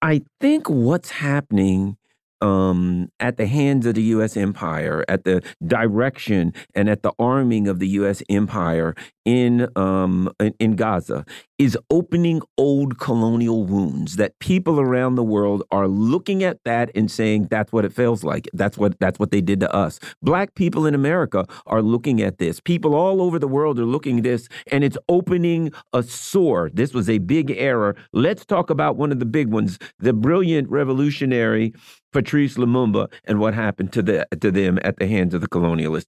I think what's happening um, at the hands of the U.S. empire, at the direction and at the arming of the U.S. empire in um, in, in Gaza, is opening old colonial wounds that people around the world are looking at that and saying that's what it feels like. That's what that's what they did to us. Black people in America are looking at this. People all over the world are looking at this and it's opening a sore. This was a big error. Let's talk about one of the big ones, the brilliant revolutionary Patrice Lumumba and what happened to the to them at the hands of the colonialist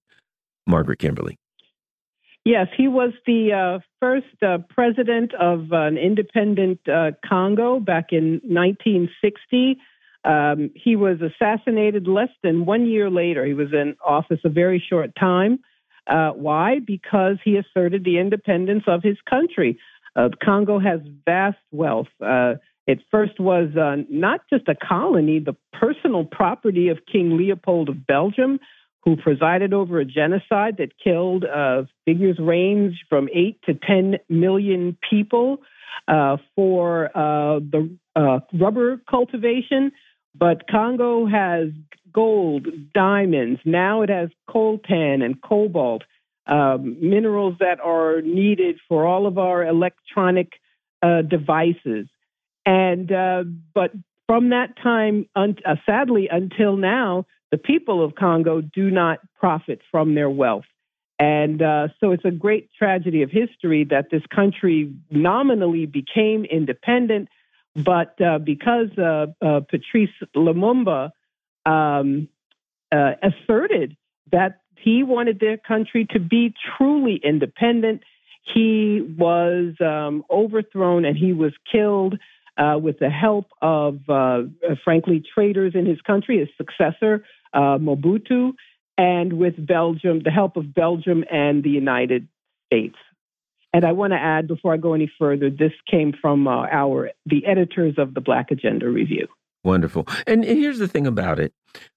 Margaret Kimberley. Yes, he was the uh, first uh, president of an independent uh, Congo back in 1960. Um, he was assassinated less than one year later. He was in office a very short time. Uh, why? Because he asserted the independence of his country. Uh, Congo has vast wealth. Uh, it first was not just a colony, the personal property of King Leopold of Belgium who presided over a genocide that killed uh, figures range from 8 to 10 million people uh, for uh, the uh, rubber cultivation. But Congo has gold, diamonds. Now it has coltan and cobalt, um, minerals that are needed for all of our electronic uh, devices. And uh, but from that time, un- sadly, until now, the people of Congo do not profit from their wealth. And uh, so it's a great tragedy of history that this country nominally became independent, but uh, because uh, uh Patrice Lumumba um, uh, asserted that he wanted their country to be truly independent, he was um, overthrown and he was killed uh, with the help of, uh, frankly, traitors in his country, his successor, uh, Mobutu, and with Belgium, the help of Belgium and the United States. And I want to add, before I go any further, this came from uh, our the editors of the Black Agenda Review. Wonderful. And, and, here's the thing about it.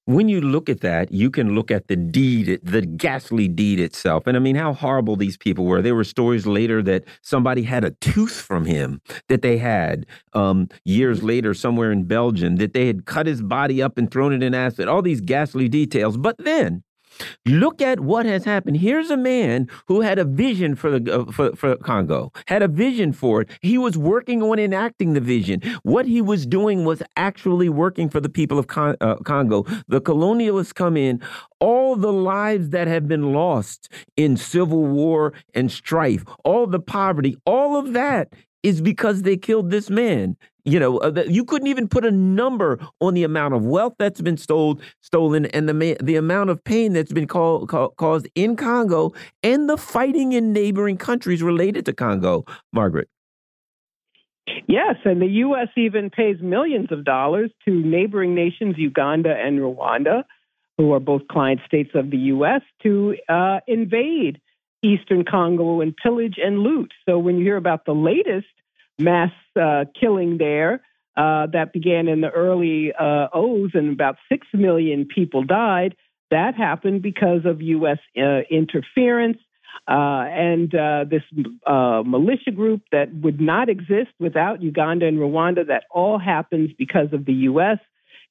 When you look at that, you can look at the deed, the ghastly deed itself. And I mean, how horrible these people were. There were stories later that somebody had a tooth from him that they had um, years later somewhere in Belgium, that they had cut his body up and thrown it in acid, all these ghastly details. But then Look at what has happened. Here's a man who had a vision for the uh, for, for Congo, had a vision for it. He was working on enacting the vision. What he was doing was actually working for the people of Con uh, Congo. The colonialists come in. All the lives that have been lost in civil war and strife, all the poverty, all of that is because they killed this man. You know, uh, you couldn't even put a number on the amount of wealth that's been stole, stolen and the the amount of pain that's been call, call, caused in Congo and the fighting in neighboring countries related to Congo. Margaret. Yes, and the U.S. even pays millions of dollars to neighboring nations, Uganda and Rwanda, who are both client states of the U.S., to uh, invade eastern Congo and pillage and loot. So when you hear about the latest mass uh, killing there uh, that began in the early uh, O's and about 6 million people died, that happened because of U.S. Uh, interference. Uh, and uh, this militia group that would not exist without Uganda and Rwanda, that all happens because of the U.S.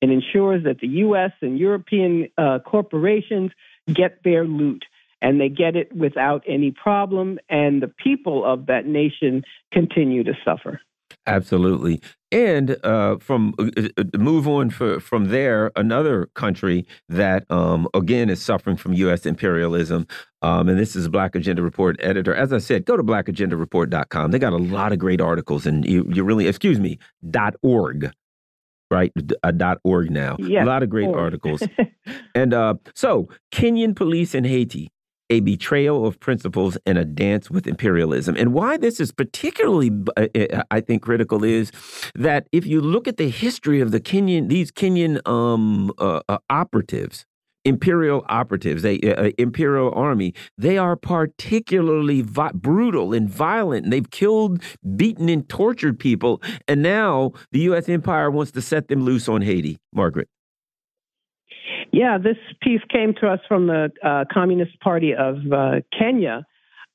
and ensures that the U.S. and European corporations get their loot and they get it without any problem, and the people of that nation continue to suffer. Absolutely. And uh, from uh, uh move on for, from there, another country that um, again is suffering from U.S. imperialism, um, and this is Black Agenda Report editor. As I said, go to blackagendareport.com. They got a lot of great articles, and you, you really, excuse me, dot org right? A dot org now. Yes, a lot of great org. articles. and uh, so, Kenyan police in Haiti a betrayal of principles and a dance with imperialism. And why this is particularly, uh, uh, I think, critical is that if you look at the history of the Kenyan, these Kenyan um, uh, uh, operatives, imperial operatives, a, uh, imperial army, they are particularly brutal and violent. And they've killed, beaten, and tortured people. And now the U.S. empire wants to set them loose on Haiti. Margaret. Yeah, this piece came to us from the uh, Communist Party of uh, Kenya.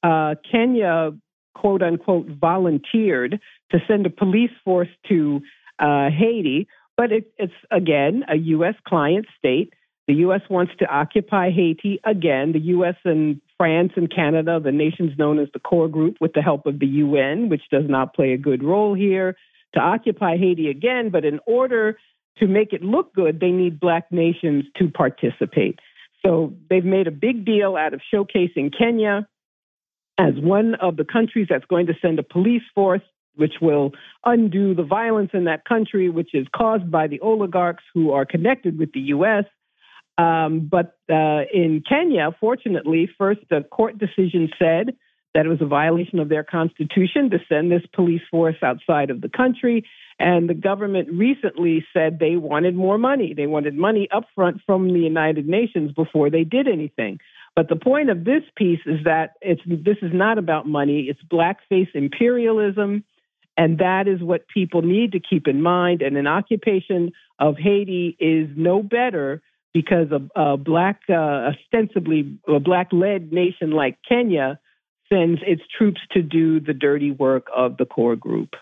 Uh, Kenya, quote unquote, volunteered to send a police force to uh, Haiti, but it, it's again a U.S. client state. The U.S. wants to occupy Haiti again. The U.S. and France and Canada, the nations known as the core group, with the help of the UN, which does not play a good role here, to occupy Haiti again. But in order to make it look good, they need black nations to participate. So they've made a big deal out of showcasing Kenya as one of the countries that's going to send a police force, which will undo the violence in that country, which is caused by the oligarchs who are connected with the U.S. Um, but uh, in Kenya, fortunately, first the court decision said that it was a violation of their constitution to send this police force outside of the country. And the government recently said they wanted more money. They wanted money upfront from the United Nations before they did anything. But the point of this piece is that it's this is not about money. It's blackface imperialism, and that is what people need to keep in mind. And an occupation of Haiti is no better because a, a black, uh, ostensibly a black-led nation like Kenya sends its troops to do the dirty work of the core group.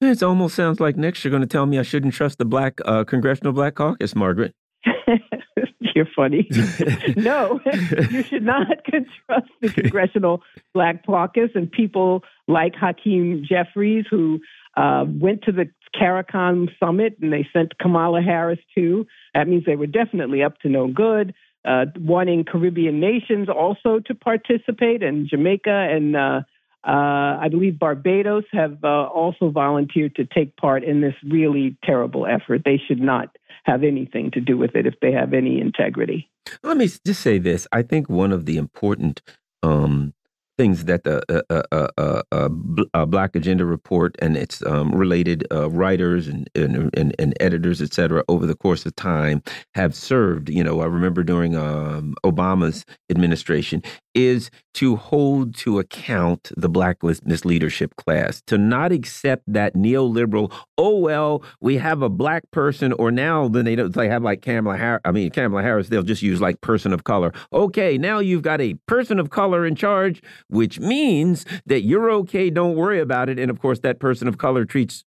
It almost sounds like next you're going to tell me I shouldn't trust the Black uh, Congressional Black Caucus, Margaret. You're funny. no, you should not trust the Congressional Black Caucus and people like Hakeem Jeffries, who uh, went to the CARICOM summit and they sent Kamala Harris too. That means they were definitely up to no good uh, wanting Caribbean nations also to participate, and Jamaica and uh, uh, I believe Barbados have uh, also volunteered to take part in this really terrible effort. They should not have anything to do with it if they have any integrity. Let me just say this. I think one of the important um, things that the uh, uh, uh, uh, uh Black Agenda Report and its um, related uh, writers and, and, and, and editors, et cetera, over the course of time have served. You know, I remember during um, Obama's administration, is to hold to account the black misleadership class, to not accept that neoliberal, oh, well, we have a black person, or now then they don't they have like Kamala Harris, I mean, Kamala Harris, they'll just use like person of color. Okay, now you've got a person of color in charge, which means that you're okay, don't worry about it. And of course, that person of color treats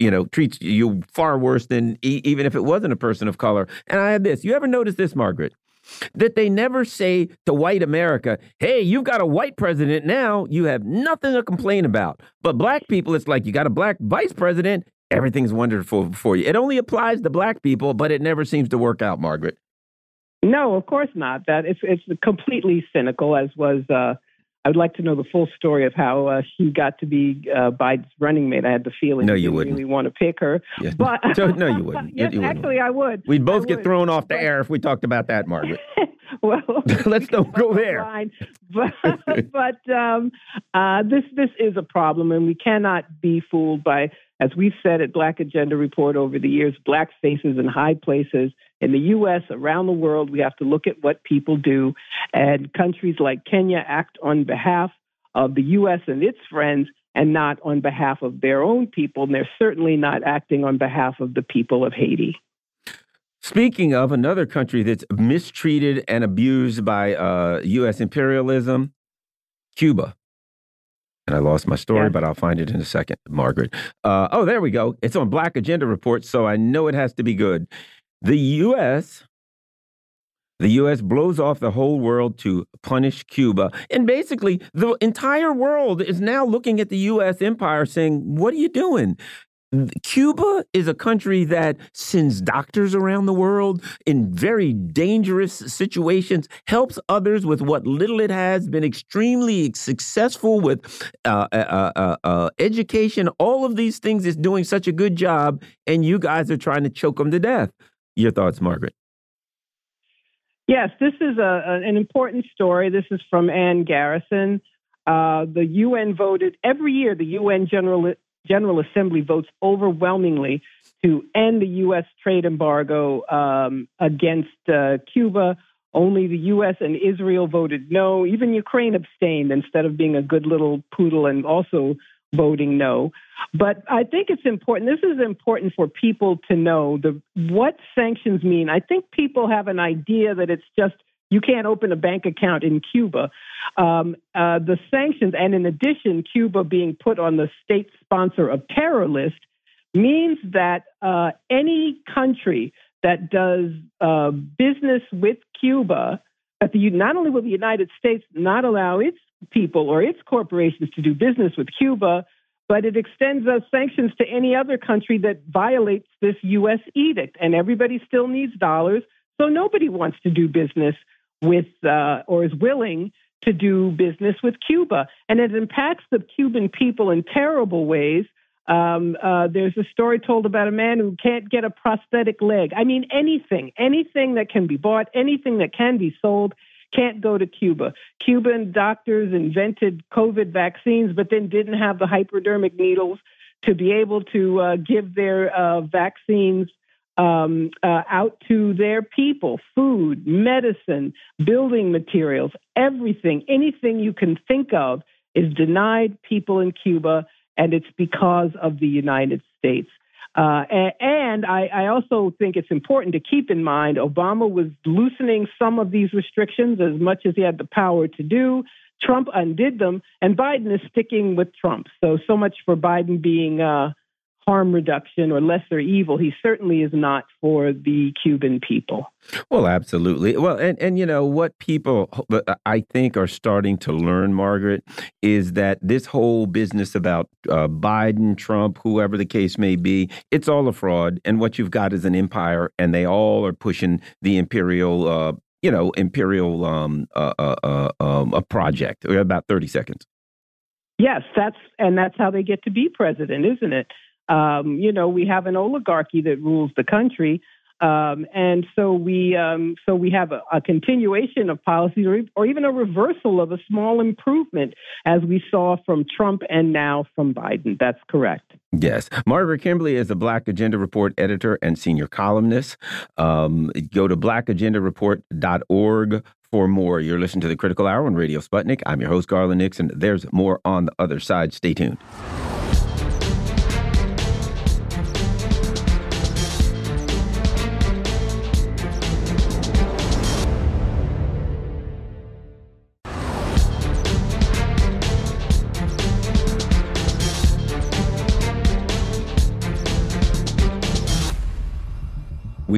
you know, treats you far worse than e even if it wasn't a person of color. And I have this. You ever notice this, Margaret? That they never say to white America, hey, you've got a white president now, you have nothing to complain about. But black people, it's like you got a black vice president, everything's wonderful for you. It only applies to black people, but it never seems to work out, Margaret. No, of course not. That it's it's completely cynical, as was uh, I would like to know the full story of how uh, she got to be uh, Biden's running mate. I had the feeling no, you wouldn't really want to pick her, yeah. but no, you wouldn't. yes, you actually, wouldn't. I would. We'd both I get would. thrown off the but, air if we talked about that, Margaret. well, let's don't go there. Fine. But, but um, uh, this this is a problem, and we cannot be fooled by, as we've said at Black Agenda Report over the years, black faces in high places in the U.S., around the world. We have to look at what people do, and countries like Kenya act on behalf of the U.S. and its friends and not on behalf of their own people. And they're certainly not acting on behalf of the people of Haiti. Speaking of another country that's mistreated and abused by uh, U.S. imperialism, Cuba. And I lost my story, yeah. but I'll find it in a second, Margaret. Uh, oh, there we go. It's on Black Agenda Report, so I know it has to be good. The U.S. The U.S. blows off the whole world to punish Cuba. And basically, the entire world is now looking at the U.S. empire saying, What are you doing? Cuba is a country that sends doctors around the world in very dangerous situations, helps others with what little it has, been extremely successful with uh, uh, uh, uh education. All of these things is doing such a good job, and you guys are trying to choke them to death. Your thoughts, Margaret? Yes, this is a, an important story. This is from Ann Garrison. Uh, the UN voted every year. The UN General General Assembly votes overwhelmingly to end the U.S. trade embargo um, against uh, Cuba. Only the U.S. and Israel voted no. Even Ukraine abstained instead of being a good little poodle and also voting no. But I think it's important. This is important for people to know the what sanctions mean. I think people have an idea that it's just you can't open a bank account in Cuba. Um, uh, the sanctions, and in addition, Cuba being put on the state sponsor of terror list, means that uh, any country that does uh, business with Cuba, that the not only will the United States not allow its people or its corporations to do business with Cuba, but it extends those sanctions to any other country that violates this U.S. edict. And everybody still needs dollars, so nobody wants to do business with uh, or is willing to do business with Cuba. And it impacts the Cuban people in terrible ways. Um, uh, there's a story told about a man who can't get a prosthetic leg. I mean, anything, anything that can be bought, anything that can be sold can't go to Cuba. Cuban doctors invented COVID vaccines, but then didn't have the hypodermic needles to be able to uh, give their uh, vaccines um, uh, out to their people food, medicine, building materials, everything, anything you can think of is denied people in Cuba, and it's because of the United States. Uh, and I, I, also think it's important to keep in mind Obama was loosening some of these restrictions as much as he had the power to do. Trump undid them, and Biden is sticking with Trump. So, so much for Biden being uh, harm reduction or lesser evil. He certainly is not for the Cuban people. Well, absolutely. Well, and and you know what people I think are starting to learn, Margaret, is that this whole business about uh, Biden, Trump, whoever the case may be, it's all a fraud. And what you've got is an empire, and they all are pushing the imperial. Uh, you know, imperial um, uh, uh, uh um, a project. About thirty seconds. Yes, that's and that's how they get to be president, isn't it? Um, you know, we have an oligarchy that rules the country. Um, and so we um, so we have a, a continuation of policies, or, or, even a reversal of a small improvement, as we saw from Trump and now from Biden. That's correct. Yes, Margaret Kimberley is a Black Agenda Report editor and senior columnist. Um, go to blackagendareport.org for more. You're listening to the Critical Hour on Radio Sputnik. I'm your host, Garland Nixon. There's more on the other side. Stay tuned.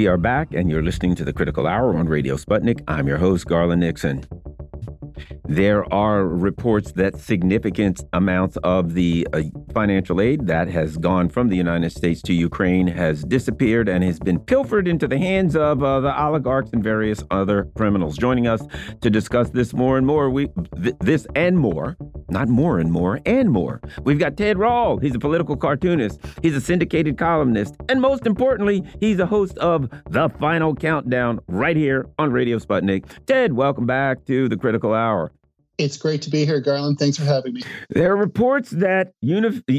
We are back, and you're listening to the Critical Hour on Radio Sputnik. I'm your host, Garland Nixon. There are reports that significant amounts of the uh, financial aid that has gone from the United States to Ukraine has disappeared and has been pilfered into the hands of uh, the oligarchs and various other criminals. Joining us to discuss this more and more, we th this and more, not more and more, and more. We've got Ted Rall. He's a political cartoonist. He's a syndicated columnist, and most importantly, he's a host of The Final Countdown right here on Radio Sputnik. Ted, welcome back to the Critical Hour. It's great to be here, Garland. Thanks for having me. There are reports that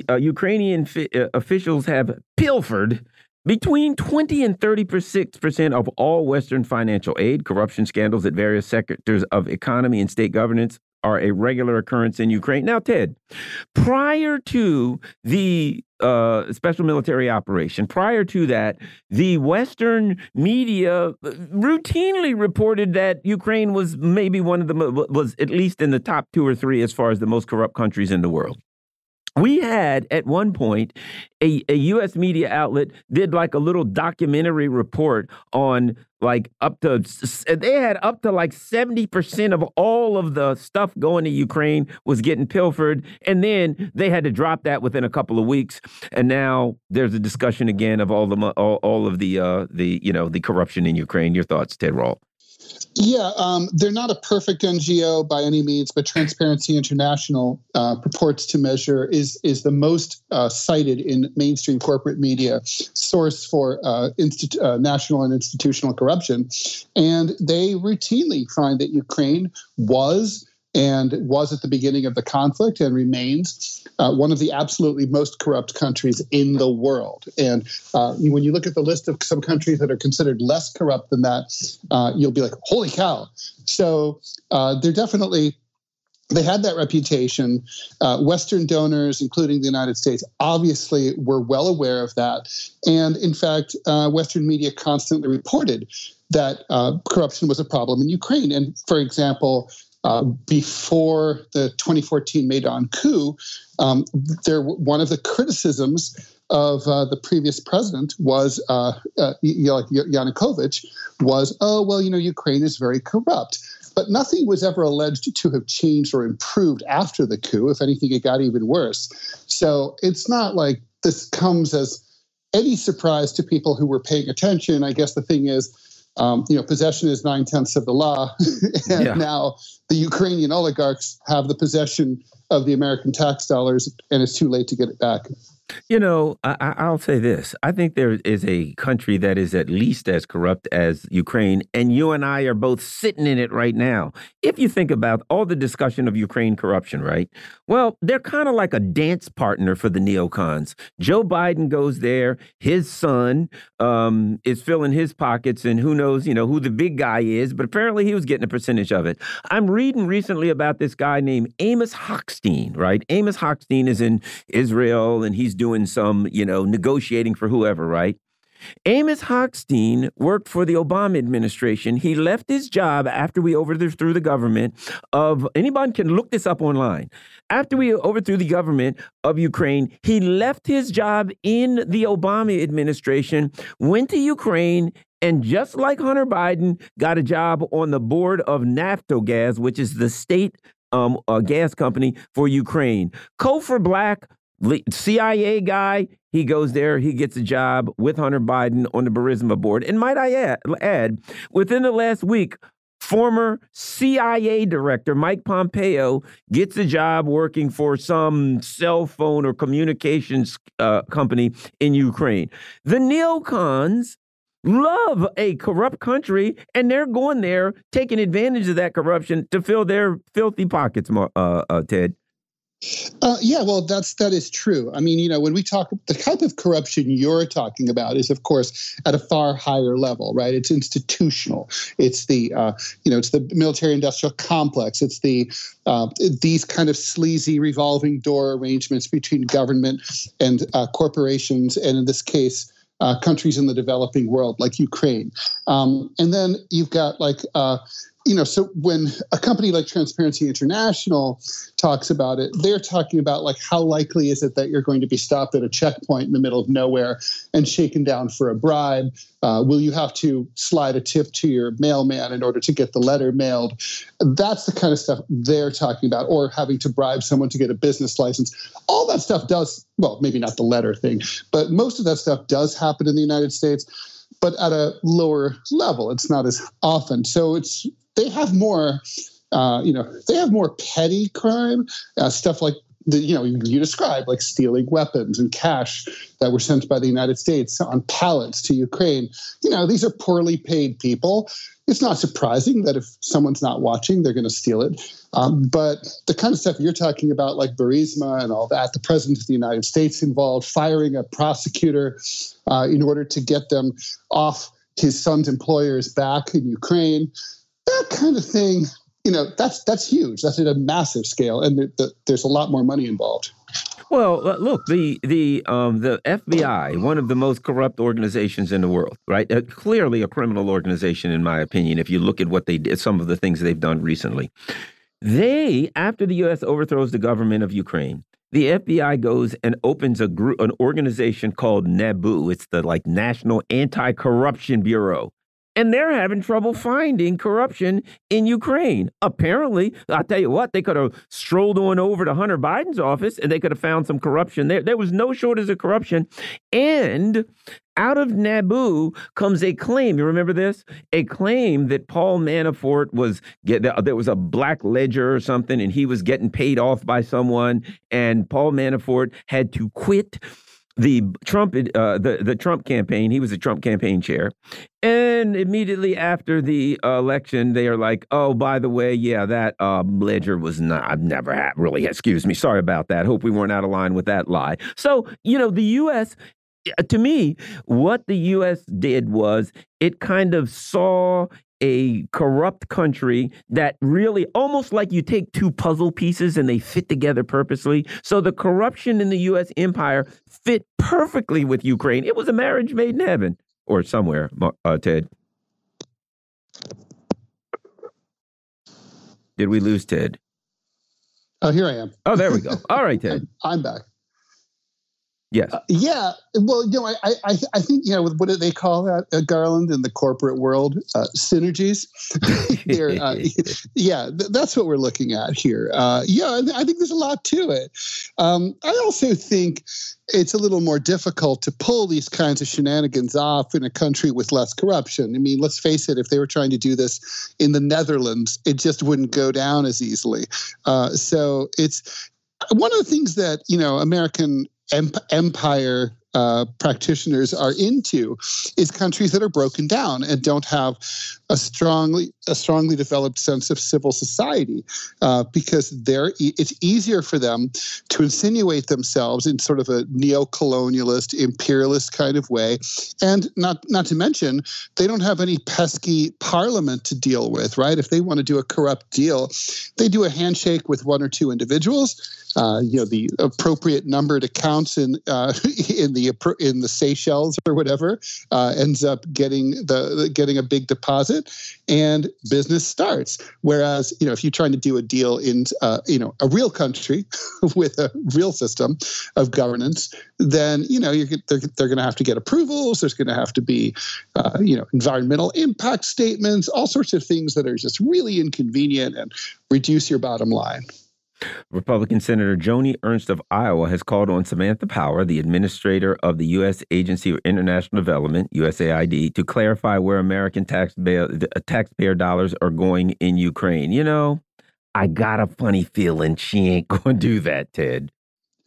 uh, Ukrainian uh, officials have pilfered between 20 and 36 percent of all Western financial aid. Corruption scandals at various sectors of economy and state governance are a regular occurrence in Ukraine. Now, Ted, prior to the uh, special military operation, prior to that, the Western media uh, routinely reported that Ukraine was maybe one of the was at least in the top two or three as far as the most corrupt countries in the world we had at one point a, a U.S. media outlet did like a little documentary report on like up to they had up to like 70% of all of the stuff going to Ukraine was getting pilfered and then they had to drop that within a couple of weeks and now there's a discussion again of all the all, all of the uh the you know the corruption in Ukraine your thoughts Ted Rall yeah, um, they're not a perfect NGO by any means, but Transparency International uh, purports to measure is is the most uh, cited in mainstream corporate media source for uh, uh, national and institutional corruption, and they routinely find that Ukraine was and was at the beginning of the conflict and remains uh, one of the absolutely most corrupt countries in the world. And uh, when you look at the list of some countries that are considered less corrupt than that, uh, you'll be like, holy cow. So uh, they're definitely. They had that reputation. Uh, Western donors, including the United States, obviously were well aware of that. And in fact, uh, Western media constantly reported that corruption was a problem in Ukraine. And for example, uh, before the 2014 Maidan coup, um, there one of the criticisms of uh, the previous president was uh, uh Yanukovych was, oh well, you know, Ukraine is very corrupt. But nothing was ever alleged to have changed or improved after the coup. If anything, it got even worse. So it's not like this comes as any surprise to people who were paying attention. I guess the thing is, um, you know, possession is nine tenths of the law, and yeah. now the Ukrainian oligarchs have the possession of the American tax dollars, and it's too late to get it back. You know, I, will say this. I think there is a country that is at least as corrupt as Ukraine, and you and I are both sitting in it right now. If you think about all the discussion of Ukraine corruption, right? Well, they're kind of like a dance partner for the neocons. Joe Biden goes there, his son um, is filling his pockets, and who knows, you know, who the big guy is, but apparently he was getting a percentage of it. I'm reading recently about this guy named Amos Hochstein, right? Amos Hochstein is in Israel, and he's doing some, you know, negotiating for whoever, right? Amos Hochstein worked for the Obama administration. He left his job after we overthrew the government of anybody can look this up online. After we overthrew the government of Ukraine, he left his job in the Obama administration, went to Ukraine, and just like Hunter Biden, got a job on the board of Naftogaz, which is the state um, gas company for Ukraine. Cofer Black CIA guy, he goes there, he gets a job with Hunter Biden on the Burisma board. And might I add, within the last week, former CIA director Mike Pompeo gets a job working for some cell phone or communications uh, company in Ukraine. The neocons love a corrupt country, and they're going there taking advantage of that corruption to fill their filthy pockets. Uh, uh, Ted. Uh, yeah, well, that's that is true. I mean, you know, when we talk, the type of corruption you're talking about is, of course, at a far higher level, right? It's institutional. It's the, uh, you know, it's the military-industrial complex. It's the uh, these kind of sleazy revolving door arrangements between government and uh, corporations, and in this case, uh, countries in the developing world like Ukraine. Um, and then you've got like uh, you know, so when a company like Transparency International talks about it, they're talking about like how likely is it that you're going to be stopped at a checkpoint in the middle of nowhere and shaken down for a bribe? Uh, will you have to slide a tip to your mailman in order to get the letter mailed? That's the kind of stuff they're talking about, or having to bribe someone to get a business license. All that stuff does, well, maybe not the letter thing, but most of that stuff does happen in the United States but at a lower level. It's not as often. So it's they have more, uh, you know, they have more petty crime uh, stuff like the, you know you described like stealing weapons and cash that were sent by the United States on pallets to Ukraine. You know these are poorly paid people. It's not surprising that if someone's not watching, they're going to steal it. Um, but the kind of stuff you're talking about, like Burisma and all that, the president of the United States involved, firing a prosecutor uh, in order to get them off his son's employer's back in Ukraine that kind of thing, you know, that's that's huge. That's at a massive scale, and the, the, there's a lot more money involved. Well, uh, look, the the um, the FBI, one of the most corrupt organizations in the world, right? Uh, clearly a criminal organization, in my opinion. If you look at what they did, some of the things they've done recently, they, after the U.S. overthrows the government of Ukraine, the FBI goes and opens a group, an organization called NABU. It's the like National Anti-Corruption Bureau and they're having trouble finding corruption in Ukraine. Apparently, I'll tell you what, they could have strolled on over to Hunter Biden's office and they could have found some corruption there. There was no shortage of corruption. And out of Nabu comes a claim. You remember this? A claim that Paul Manafort was get there was a black ledger or something, and he was getting paid off by someone, and Paul Manafort had to quit the Trump uh, the the Trump campaign. He was a Trump campaign chair, and immediately after the uh, election, they are like, "Oh, by the way, yeah, that uh, ledger was not. I've never had really. Excuse me, sorry about that. Hope we weren't out of line with that lie." So you know, the U.S. To me, what the U.S. did was it kind of saw a corrupt country that really almost like you take two puzzle pieces and they fit together purposely. So the corruption in the U.S. empire fit perfectly with Ukraine. It was a marriage made in heaven or somewhere, uh, Ted. Did we lose Ted? Oh, here I am. Oh, there we go. All right, Ted. I'm back. Yes. Uh, yeah. Well, you know, I, I, I think, you know, what do they call that, uh, Garland, in the corporate world? Uh, synergies. uh, yeah, th- that's what we're looking at here. Uh, yeah, I think there's a lot to it. Um, I also think it's a little more difficult to pull these kinds of shenanigans off in a country with less corruption. I mean, let's face it, if they were trying to do this in the Netherlands, it just wouldn't go down as easily. Uh, so it's one of the things that, you know, American empire uh, practitioners are into is countries that are broken down and don't have a strongly a strongly developed sense of civil society uh, because they're it's easier for them to insinuate themselves in sort of a neo-colonialist imperialist kind of way. And not not to mention they don't have any pesky parliament to deal with right? If they want to do a corrupt deal they do a handshake with one or two individuals uh, you know the appropriate numbered accounts in uh, in the in the Seychelles or whatever uh, ends up getting the getting a big deposit and business starts. Whereas you know if you're trying to do a deal in uh, you know a real country with a real system of governance, then you know they're, they're going to have to get approvals. There's going to have to be uh, you know environmental impact statements, all sorts of things that are just really inconvenient and reduce your bottom line. Republican Senator Joni Ernst of Iowa has called on Samantha Power, the administrator of the U.S. Agency for International Development, USAID, to clarify where American taxpayer, taxpayer dollars are going in Ukraine. You know, I got a funny feeling she ain't going to do that, Ted.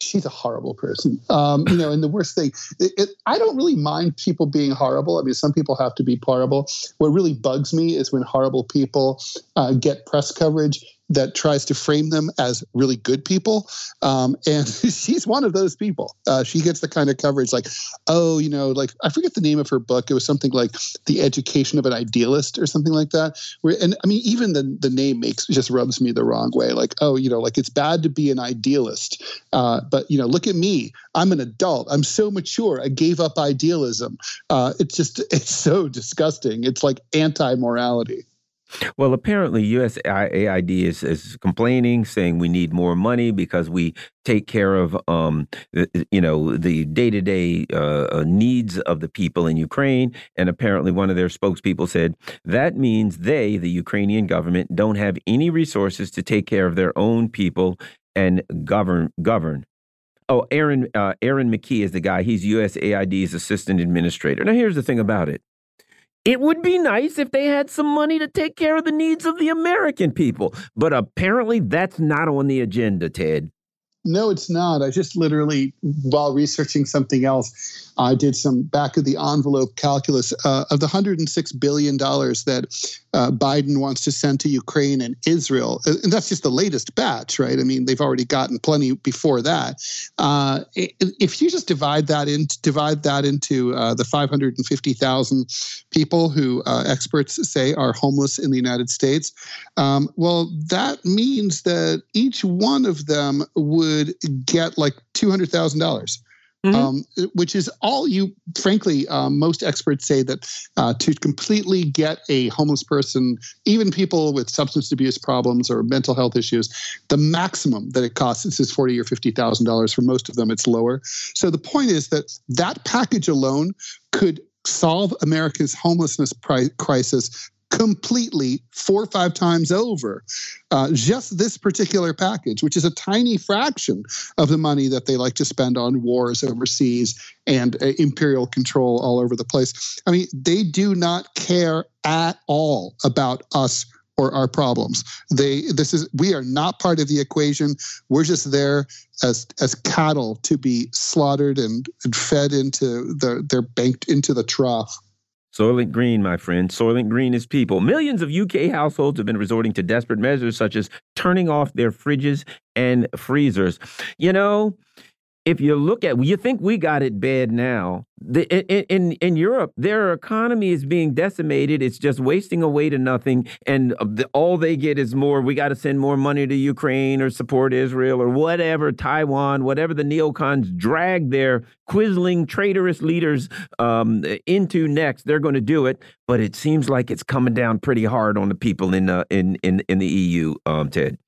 she's a horrible person. Um, you know, and the worst thing, it, it, I don't really mind people being horrible. I mean, some people have to be horrible. What really bugs me is when horrible people uh, get press coverage that tries to frame them as really good people. Um, and she's one of those people. Uh, she gets the kind of coverage like, oh, you know, like I forget the name of her book. It was something like The Education of an Idealist or something like that. Where, and I mean, even the, the name makes just rubs me the wrong way. Like, oh, you know, like it's bad to be an idealist. Uh, but, you know, look at me. I'm an adult. I'm so mature. I gave up idealism. Uh, it's just, it's so disgusting. It's like anti morality. Well, apparently, USAID is, is complaining, saying we need more money because we take care of, um, you know, the day to day uh, needs of the people in Ukraine. And apparently, one of their spokespeople said that means they, the Ukrainian government, don't have any resources to take care of their own people and govern govern. Oh, Erin uh, Erin McKee is the guy. He's USAID's assistant administrator. Now, here's the thing about it. It would be nice if they had some money to take care of the needs of the American people. But apparently, that's not on the agenda, Ted. No, it's not. I just literally, while researching something else, I did some back of the envelope calculus uh, of the $106 billion that uh, Biden wants to send to Ukraine and Israel. Uh, and that's just the latest batch, right? I mean, they've already gotten plenty before that. Uh, if you just divide that into divide that into uh, the 550,000 people who uh, experts say are homeless in the United States, um, well, that means that each one of them would get like $200,000. Mm-hmm. Um, which is all you, frankly, um, most experts say that uh, to completely get a homeless person, even people with substance abuse problems or mental health issues, the maximum that it costs is forty or fifty thousand dollars. For most of them, it's lower. So the point is that that package alone could solve America's homelessness crisis completely four or five times over uh, just this particular package, which is a tiny fraction of the money that they like to spend on wars overseas and uh, imperial control all over the place. I mean, they do not care at all about us or our problems. They this is we are not part of the equation. We're just there as as cattle to be slaughtered and, and fed into the they're banked into the trough. Soylent Green, my friend. Soylent Green is people. Millions of UK households have been resorting to desperate measures such as turning off their fridges and freezers. You know, if you look at, you think we got it bad now. The, in, in, in Europe, their economy is being decimated. It's just wasting away to nothing, and the, all they get is more. We got to send more money to Ukraine or support Israel or whatever, Taiwan, whatever the neocons drag their quisling, traitorous leaders um, into next. They're going to do it, but it seems like it's coming down pretty hard on the people in uh, in in in the EU. Um, Ted.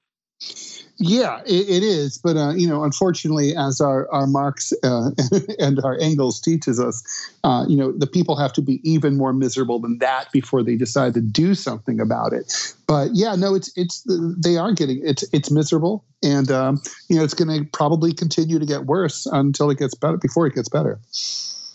Yeah, it, it is. But, uh, you know, unfortunately, as our, our Marx uh, and our Engels teaches us, uh, you know, the people have to be even more miserable than that before they decide to do something about it. But yeah, no, it's, it's, they are getting, it's, it's miserable. And, um, you know, it's going to probably continue to get worse until it gets better, before it gets better.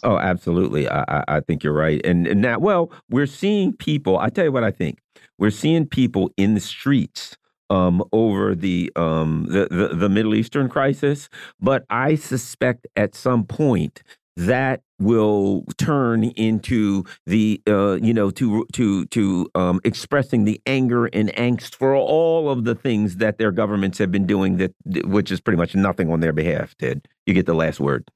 Oh, absolutely. I, I think you're right. And, and now, well, we're seeing people, I tell you what I think. We're seeing people in the streets um, over the, um, the, the the Middle Eastern crisis, but I suspect at some point that will turn into the uh, you know to to to um, expressing the anger and angst for all of the things that their governments have been doing that which is pretty much nothing on their behalf. Ted, you get the last word.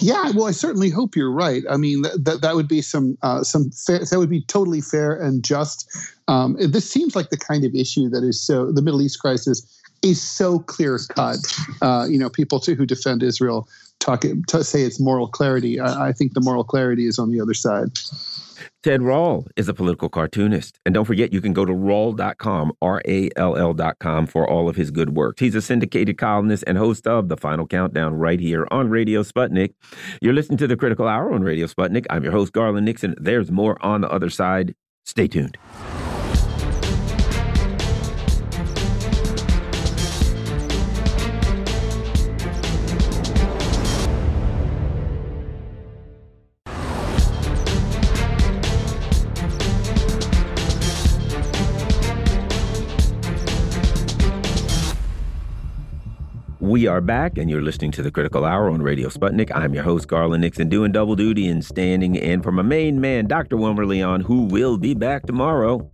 Yeah, well, I certainly hope you're right. I mean, that that, would be some uh, some fair, that would be totally fair and just. Um, this seems like the kind of issue that is so the Middle East crisis is so clear cut. Uh, you know, people too who defend Israel talk to say it's moral clarity. I, I think the moral clarity is on the other side. Ted Rall is a political cartoonist. And don't forget, you can go to rall.com, R A L L.com, for all of his good work. He's a syndicated columnist and host of The Final Countdown right here on Radio Sputnik. You're listening to the Critical Hour on Radio Sputnik. I'm your host, Garland Nixon. There's more on the other side. Stay tuned. We are back, and you're listening to the Critical Hour on Radio Sputnik. I'm your host, Garland Nixon, doing double duty and standing in for my main man, Dr. Wilmer Leon, who will be back tomorrow.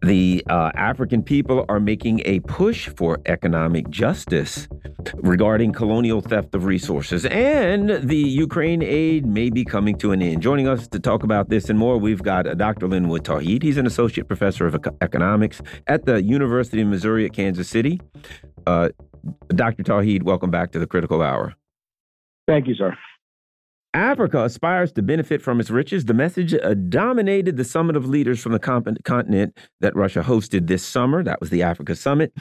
The uh, African people are making a push for economic justice regarding colonial theft of resources, and the Ukraine aid may be coming to an end. Joining us to talk about this and more, we've got uh, Dr. Linwood Tauheed. He's an associate professor of economics at the University of Missouri at Kansas City. Uh, Dr. Tauheed, welcome back to the Critical Hour. Thank you, sir. Africa aspires to benefit from its riches. The message uh, dominated the summit of leaders from the continent that Russia hosted this summer. That was the Africa Summit.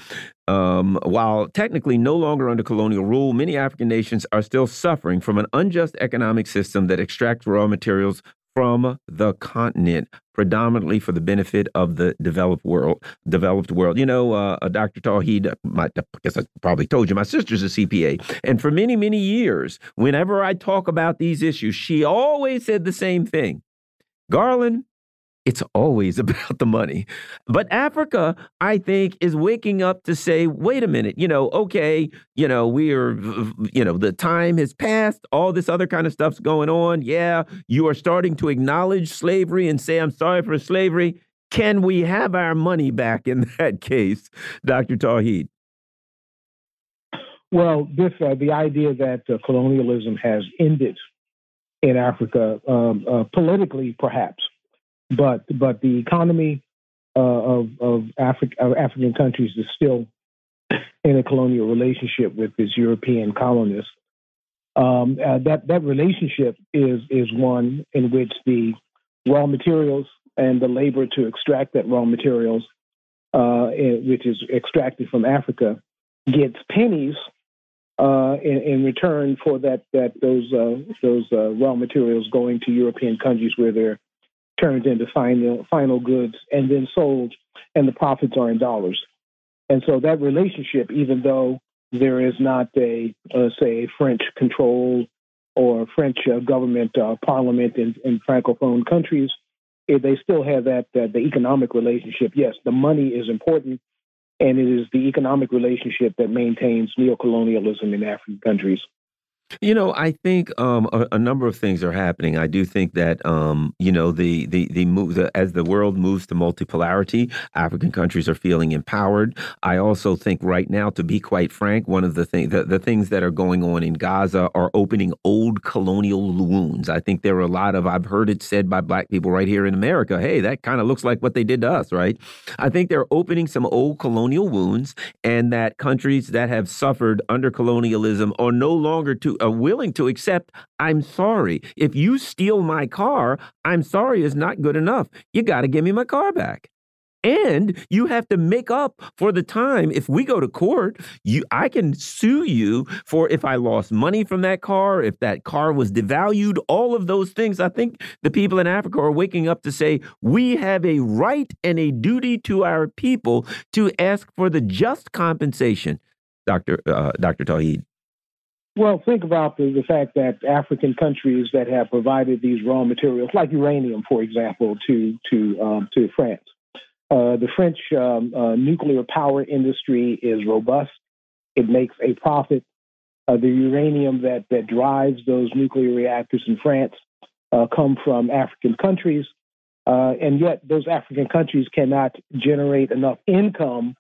Um, while technically no longer under colonial rule, many African nations are still suffering from an unjust economic system that extracts raw materials from the continent, predominantly for the benefit of the developed world. Developed world. You know, uh, uh Dr. Tauheed, my, I guess I probably told you, my sister's a CPA, and for many, many years, whenever I talk about these issues, she always said the same thing. Garland, it's always about the money. But Africa, I think, is waking up to say, wait a minute, you know, okay, you know, we are, you know, the time has passed, all this other kind of stuff's going on. Yeah, you are starting to acknowledge slavery and say, I'm sorry for slavery. Can we have our money back in that case, Dr. Tauheed? Well, this uh, the idea that uh, colonialism has ended in Africa, um, uh, politically, perhaps, but but the economy uh, of of, Afri- of African countries is still in a colonial relationship with its European colonists. Um, uh, that that relationship is is one in which the raw materials and the labor to extract that raw materials, uh, which is extracted from Africa, gets pennies uh, in, in, return for that that those uh, those uh, raw materials going to European countries where they're turned into final final goods and then sold, and the profits are in dollars. And so that relationship, even though there is not a uh, say French control or French uh, government uh, parliament in, in francophone countries, eh, they still have that the economic relationship. Yes, the money is important, and it is the economic relationship that maintains neocolonialism in African countries. You know, I think um, a, a, number of things are happening. I do think that um, you know the the the move the, as the world moves to multipolarity, African countries are feeling empowered. I also think right now, to be quite frank, one of the things the, the things that are going on in Gaza are opening old colonial wounds. I think there are a lot of I've heard it said by black people right here in America. Hey, that kind of looks like what they did to us, right? I think they're opening some old colonial wounds, and that countries that have suffered under colonialism are no longer to uh, willing to accept, I'm sorry. If you steal my car, I'm sorry is not good enough. You got to give me my car back. And you have to make up for the time. If we go to court, you I can sue you for if I lost money from that car, if that car was devalued, all of those things. I think the people in Africa are waking up to say we have a right and a duty to our people to ask for the just compensation. Dr. Uh, Dr. Tauheed. Well, think about the, the fact that African countries that have provided these raw materials, like uranium, for example, to to um, to France. Uh, the French um, uh, nuclear power industry is robust. It makes a profit. Uh, the uranium that that drives those nuclear reactors in France uh, come from African countries, uh, and yet those African countries cannot generate enough income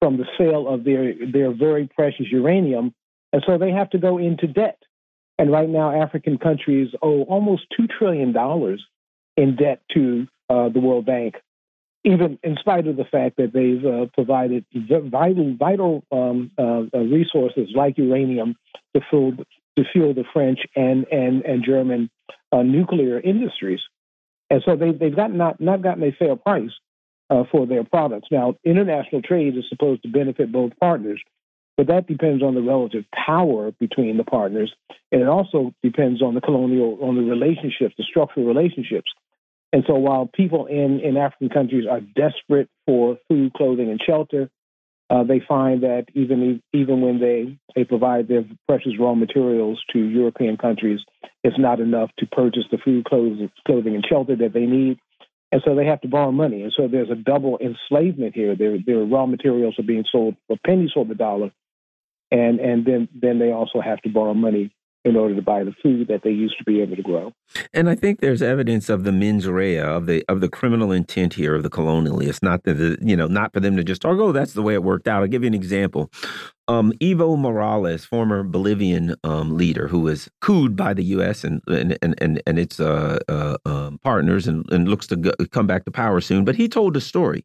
from the sale of their their very precious uranium and so they have to go into debt. And right now, African countries owe almost $2 trillion in debt to uh, the World Bank, even in spite of the fact that they've uh, provided vital, vital um, uh, uh, resources like uranium to fuel, to fuel the French and, and, and German uh, nuclear industries. And so they, they've got not, not gotten a fair price uh, for their products. Now, international trade is supposed to benefit both partners. But that depends on the relative power between the partners. And it also depends on the colonial, on the relationships, the structural relationships. And so while people in, in African countries are desperate for food, clothing, and shelter, uh, they find that even even when they, they provide their precious raw materials to European countries, it's not enough to purchase the food, clothing, clothing and shelter that they need. And so they have to borrow money. And so there's a double enslavement here. Their, their raw materials are being sold for pennies on the dollar, and and then then they also have to borrow money in order to buy the food that they used to be able to grow. And I think there's evidence of the mens rea of the of the criminal intent here of the colonialists, not the, the you know not for them to just talk. Oh, that's the way it worked out. I'll give you an example. Um, Evo Morales, former Bolivian um, leader who was cooed by the U.S. and and and and its uh, uh, um, partners, and, and looks to go, come back to power soon. But he told a story,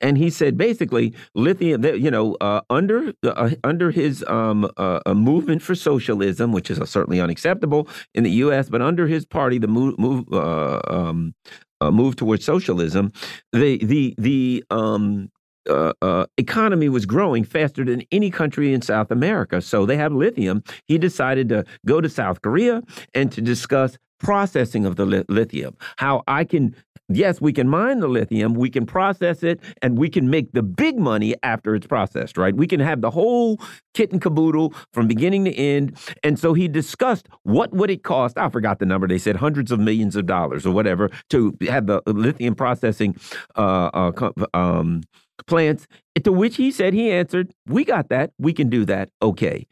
and he said basically lithium. You know, uh, under uh, under his um, uh, movement for socialism, which is certainly unacceptable in the U.S., but under his party, the move move uh, um, move towards socialism, the the the um, uh, uh, economy was growing faster than any country in South America. So they have lithium. He decided to go to South Korea and to discuss processing of the li lithium. How I can, yes, we can mine the lithium, we can process it, and we can make the big money after it's processed, right? We can have the whole kit and caboodle from beginning to end. And so he discussed what would it cost. I forgot the number. They said hundreds of millions of dollars or whatever to have the lithium processing uh, uh, um, plants. To which he said, he answered, We got that. We can do that. Okay.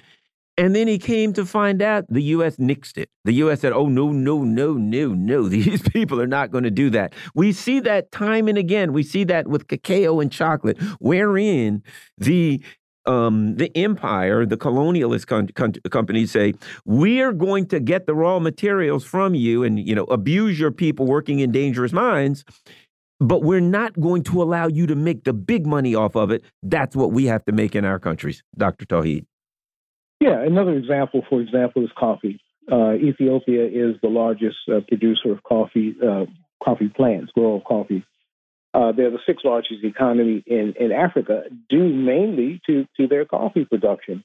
And then he came to find out the U.S. nixed it. The U.S. said, oh, no, no, no, no, no. These people are not going to do that. We see that time and again. We see that with cacao and chocolate, wherein the um, the empire, the colonialist companies say, we are going to get the raw materials from you and, you know, abuse your people working in dangerous mines but we're not going to allow you to make the big money off of it. That's what we have to make in our countries, Dr. Tauheed. Yeah, another example, for example, is coffee. Uh, Ethiopia is the largest uh, producer of coffee, uh, coffee plants, grow of coffee. Uh, they're the sixth largest economy in, in Africa, due mainly to, to their coffee production.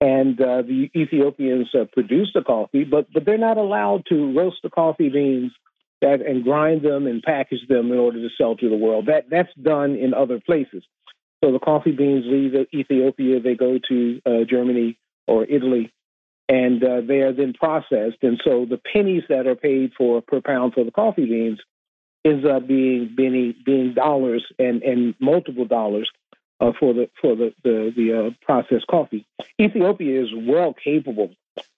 And uh, the Ethiopians uh, produce the coffee, but, but they're not allowed to roast the coffee beans that and grind them and package them in order to sell to the world. That that's done in other places. So the coffee beans leave Ethiopia, they go to uh, Germany or Italy, and uh, they are then processed. And so the pennies that are paid for per pound for the coffee beans ends up being being, being dollars and, and multiple dollars uh, for the for the the, the uh, processed coffee. Ethiopia is well capable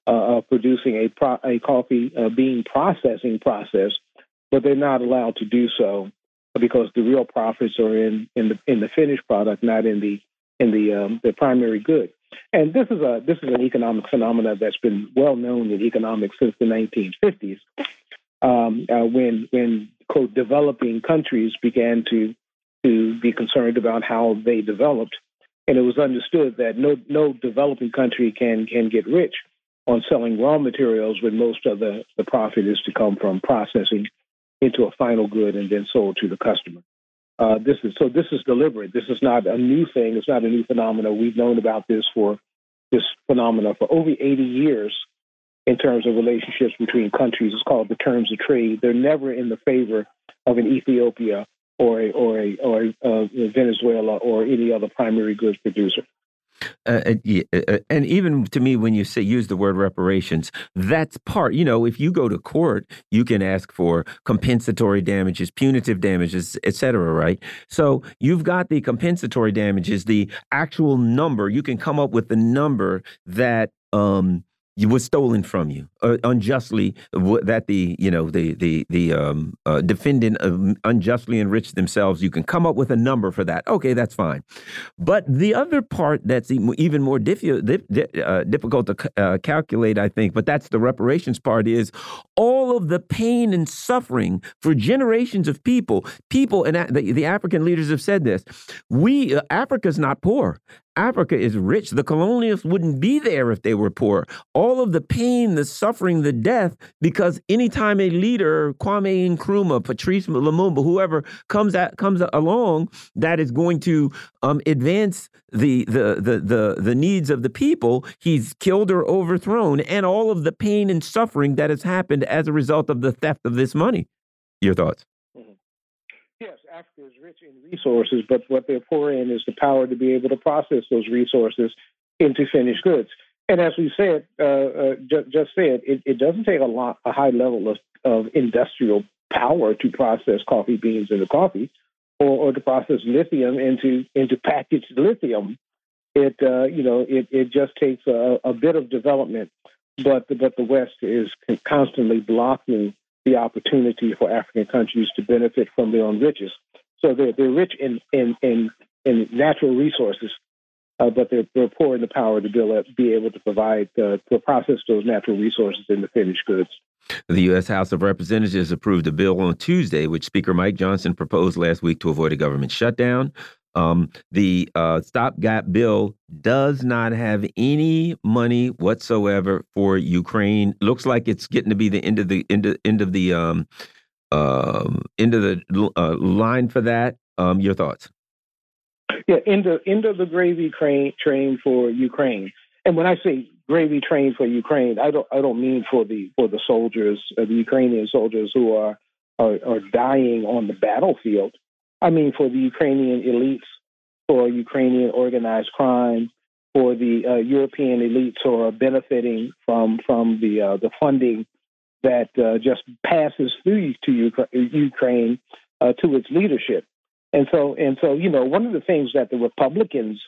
uh, of producing a pro- a coffee uh, bean processing process but they're not allowed to do so because the real profits are in in the in the finished product, not in the in the um, the primary good. And this is a this is an economic phenomenon that's been well known in economics since the 1950s, um, uh, when when quote developing countries began to to be concerned about how they developed, and it was understood that no no developing country can can get rich on selling raw materials when most of the, the profit is to come from processing into a final good and then sold to the customer. Uh, this is so. This is deliberate. This is not a new thing. It's not a new phenomenon. We've known about this for this phenomena for over 80 years in terms of relationships between countries. It's called the terms of trade. They're never in the favor of an Ethiopia or a, or a, or a, uh, Venezuela or any other primary goods producer. Uh, uh, uh, and even to me, when you say use the word reparations, that's part. You know, if you go to court, you can ask for compensatory damages, punitive damages, etc. Right? So you've got the compensatory damages, the actual number. You can come up with the number that um, was stolen from you uh, unjustly that the you know the the the um, uh, defendant uh, unjustly enriched themselves you can come up with a number for that. Okay that's fine. But the other part that's even more uh, difficult to uh, calculate i think but that's the reparations part is all of the pain and suffering for generations of people people and the, the african leaders have said this we uh, africa's not poor Africa is rich. The colonialists wouldn't be there if they were poor. All of the pain, the suffering, the death, because anytime a leader, Kwame Nkrumah, Patrice Lumumba, whoever comes at, comes along, that is going to um, advance the, the the the the needs of the people, he's killed or overthrown, and all of the pain and suffering that has happened as a result of the theft of this money. Your thoughts? Africa is rich in resources, but what they're poor in is the power to be able to process those resources into finished goods. And as we said, uh, uh, ju- just said, it, it, doesn't take a lot, a high level of, of industrial power to process coffee beans into coffee, or, or to process lithium into into packaged lithium. It uh, you know it, it just takes a, a bit of development, but but the West is constantly blocking the opportunity for African countries to benefit from their own riches. So they're they're rich in in in, in natural resources, uh, but they're, they're poor in the power to be able, be able to provide uh, to process those natural resources into finished goods. The U.S. House of Representatives approved a bill on Tuesday, which Speaker Mike Johnson proposed last week to avoid a government shutdown. Um, the uh, stopgap bill does not have any money whatsoever for Ukraine. Looks like it's getting to be the end of the end of, end of the um, uh, end of the uh, line for that. Um, your thoughts? Yeah, end of end of the gravy train train for Ukraine. And when I say gravy train for Ukraine, I don't I don't mean for the for the soldiers, uh, the Ukrainian soldiers who are, are are dying on the battlefield. I mean, for the Ukrainian elites, for Ukrainian organized crime, for the uh, European elites who are benefiting from from the uh, the funding that uh, just passes through to Ukraine uh, to its leadership. And so, and so, you know, one of the things that the Republicans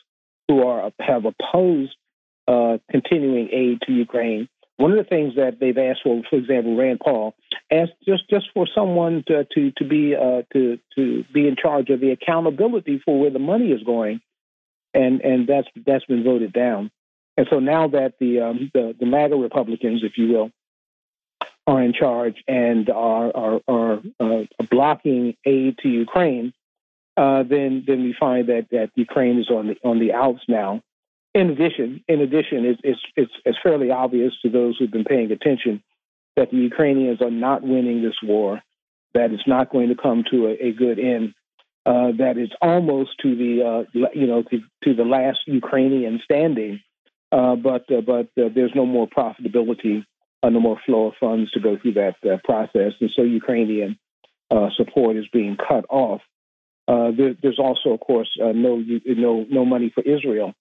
who are have opposed uh, continuing aid to Ukraine one of the things that they've asked for, for example, Rand Paul asked just just for someone to to, to be uh, to to be in charge of the accountability for where the money is going, and and that's that's been voted down. And so now that the um, the, the MAGA Republicans, if you will, are in charge and are are, are uh, blocking aid to Ukraine, uh, then then we find that that Ukraine is on the on the outs now. In addition, in addition, it's, it's, it's, fairly obvious to those who've been paying attention that the Ukrainians are not winning this war, that it's not going to come to a, a good end, uh, that it's almost to the uh, you know to, to, the last Ukrainian standing, uh, but uh, but uh, there's no more profitability, uh, no more flow of funds to go through that process, and so Ukrainian support is being cut off. There, there's also, of course, no no no money for Israel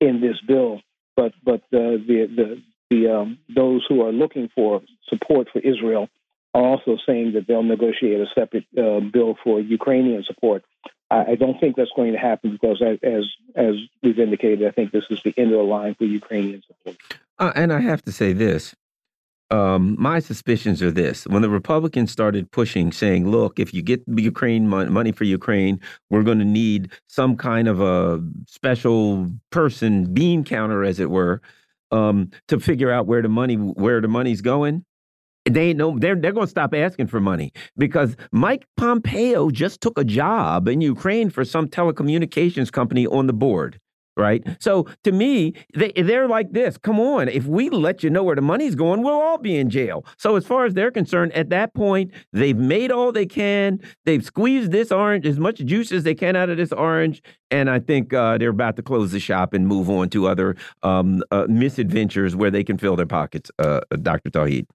in this bill, but but the the the, the um, those who are looking for support for Israel are also saying that they'll negotiate a separate uh, bill for Ukrainian support. I, I, don't think that's going to happen because, as as we've indicated, I think this is the end of the line for Ukrainian support. Uh, and I have to say this: um, my suspicions are this: when the Republicans started pushing, saying, "Look, if you get Ukraine money for Ukraine, we're going to need some kind of a special person, bean counter, as it were, um, to figure out where the money where the money's going." They ain't no, they're they're going to stop asking for money because Mike Pompeo just took a job in Ukraine for some telecommunications company on the board right? So to me, they, they're like this. Come on, if we let you know where the money's going, we'll all be in jail. So as far as they're concerned, at that point, they've made all they can. They've squeezed this orange as much juice as they can out of this orange, and I think uh, they're about to close the shop and move on to other um, uh, misadventures where they can fill their pockets. Uh, Dr. Tauheed.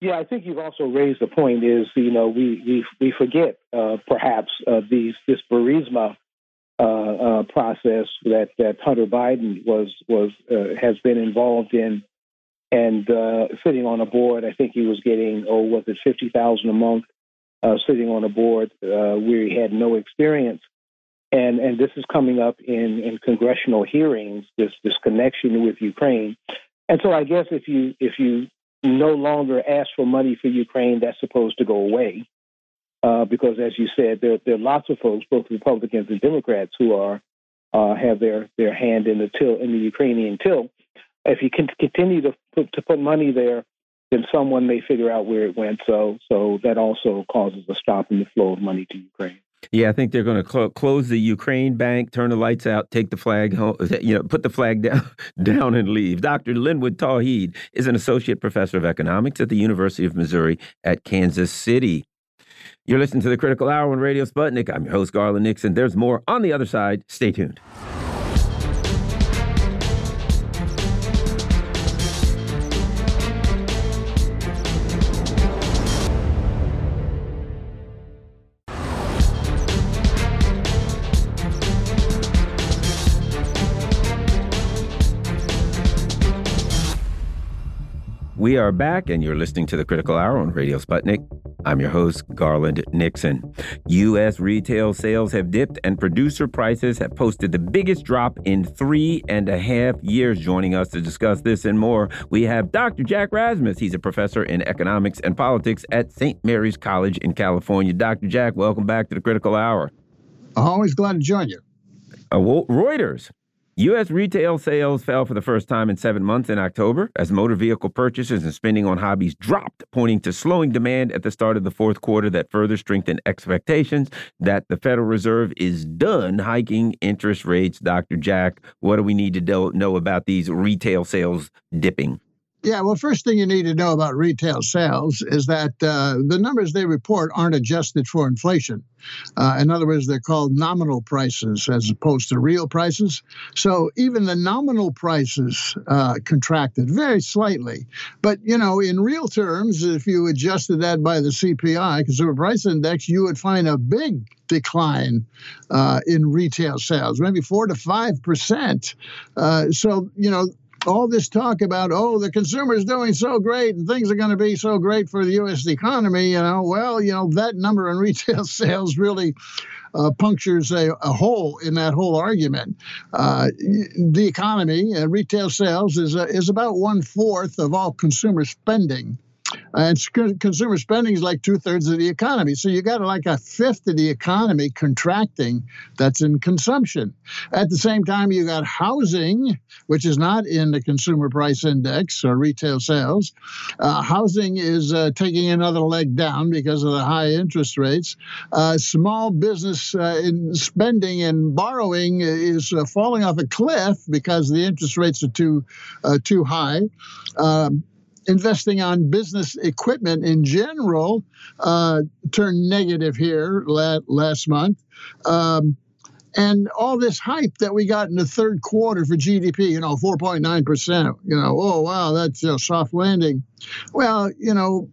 Yeah, I think you've also raised the point. Is you know we we we forget uh, perhaps uh, these this Burisma uh, uh, process that, that Hunter Biden was was uh, has been involved in, and uh, sitting on a board. I think he was getting oh was it fifty thousand a month, sitting on a board where he had no experience, and and this is coming up in in congressional hearings. This this connection with Ukraine, and so I guess if you if you no longer ask for money for Ukraine, that's supposed to go away uh, because, as you said, there, there are lots of folks, both Republicans and Democrats, who are uh, have their their hand in the till in the Ukrainian till. If you can continue to put to put money there, then someone may figure out where it went. So so that also causes a stop in the flow of money to Ukraine. Yeah, I think they're going to cl close the Ukraine bank, turn the lights out, take the flag home, you know, put the flag down, down and leave. Dr. Linwood Tauheed is an associate professor of economics at the University of Missouri at Kansas City. You're listening to the Critical Hour on Radio Sputnik. I'm your host, Garland Nixon. There's more on the other side. Stay tuned. We are back, and you're listening to the Critical Hour on Radio Sputnik. I'm your host, Garland Nixon. U.S. retail sales have dipped, and producer prices have posted the biggest drop in three and a half years. Joining us to discuss this and more, we have Dr. Jack Rasmus. He's a professor in economics and politics at St. Mary's College in California. Dr. Jack, welcome back to the Critical Hour. Always glad to join you. Uh, Reuters U.S. retail sales fell for the first time in seven months in October as motor vehicle purchases and spending on hobbies dropped, pointing to slowing demand at the start of the fourth quarter that further strengthened expectations that the Federal Reserve is done hiking interest rates. Dr. Jack, what do we need to know about these retail sales dipping? Yeah, well, first thing you need to know about retail sales is that uh, the numbers they report aren't adjusted for inflation. Uh, in other words, they're called nominal prices as opposed to real prices. So even the nominal prices uh, contracted very slightly. But, you know, in real terms, if you adjusted that by the CPI, Consumer Price Index, you would find a big decline uh, in retail sales, maybe four to five percent. Uh, so, you know, all this talk about oh the consumer is doing so great and things are going to be so great for the U.S. economy, you know, well, you know that number in retail sales really uh, punctures a, a, hole in that whole argument. Uh, the economy, uh, retail sales, is uh, is about one fourth of all consumer spending and consumer spending is like two thirds of the economy. So you got like a fifth of the economy contracting that's in consumption. At the same time, you got housing, which is not in the consumer price index or retail sales. Uh, housing is uh, taking another leg down because of the high interest rates. Uh, small business uh, in spending and borrowing is uh, falling off a cliff because the interest rates are too uh, too high. Um, investing on business equipment in general uh, turned negative here last month. Um, and all this hype that we got in the third quarter for GDP, you know, 4.9%, you know, oh, wow, that's a soft landing. Well, you know,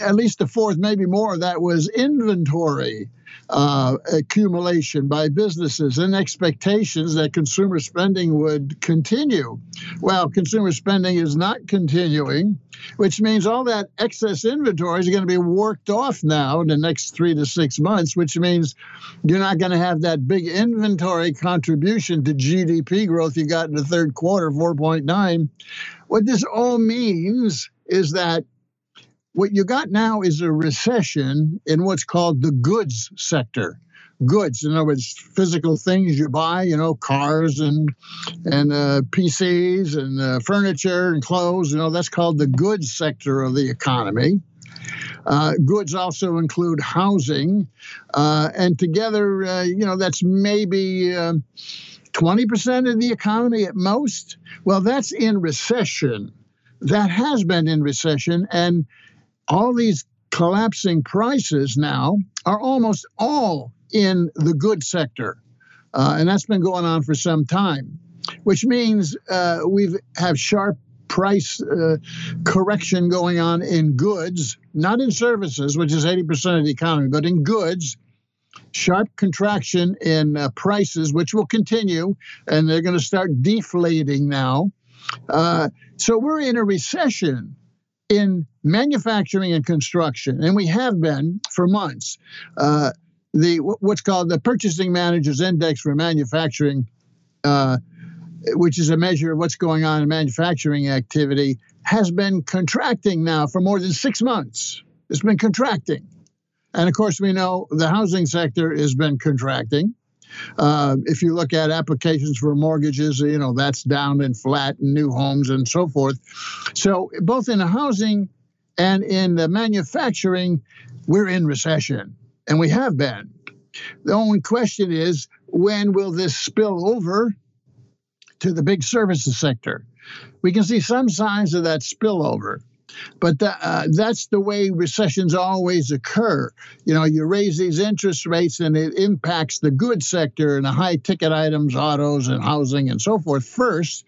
at least the fourth, maybe more, that was inventory uh, accumulation by businesses and expectations that consumer spending would continue. Well, consumer spending is not continuing, which means all that excess inventory is going to be worked off now in the next three to six months, which means you're not going to have that big inventory contribution to GDP growth you got in the third quarter, 4.9. What this all means is that what you got now is a recession in what's called the goods sector. Goods, in other words, physical things you buy, you know, cars and and uh, PCs and uh, furniture and clothes. You know, that's called the goods sector of the economy. Uh, goods also include housing, uh, and together, uh, you know, that's maybe. 20% uh, of the economy at most. Well, that's in recession. That has been in recession. And all these collapsing prices now are almost all in the goods sector. Uh, and that's been going on for some time, which means uh, we have have sharp price uh, correction going on in goods, not in services, which is 80% of the economy, but in goods. Sharp contraction in uh, prices, which will continue, and they're going to start deflating now. Uh, so we're in a recession in manufacturing and construction, and we have been for months. Uh, the what's called the Purchasing Managers Index for manufacturing, uh, which is a measure of what's going on in manufacturing activity, has been contracting now for more than six months. It's been contracting, and of course we know the housing sector has been contracting. Uh, if you look at applications for mortgages, you know, that's down and flat in new homes and so forth. So, both in housing and in the manufacturing, we're in recession, and we have been. The only question is when will this spill over to the big services sector? We can see some signs of that spillover. But uh, that's the way recessions always occur. You know, you raise these interest rates and it impacts the good sector and the high ticket items, autos and housing and so forth first.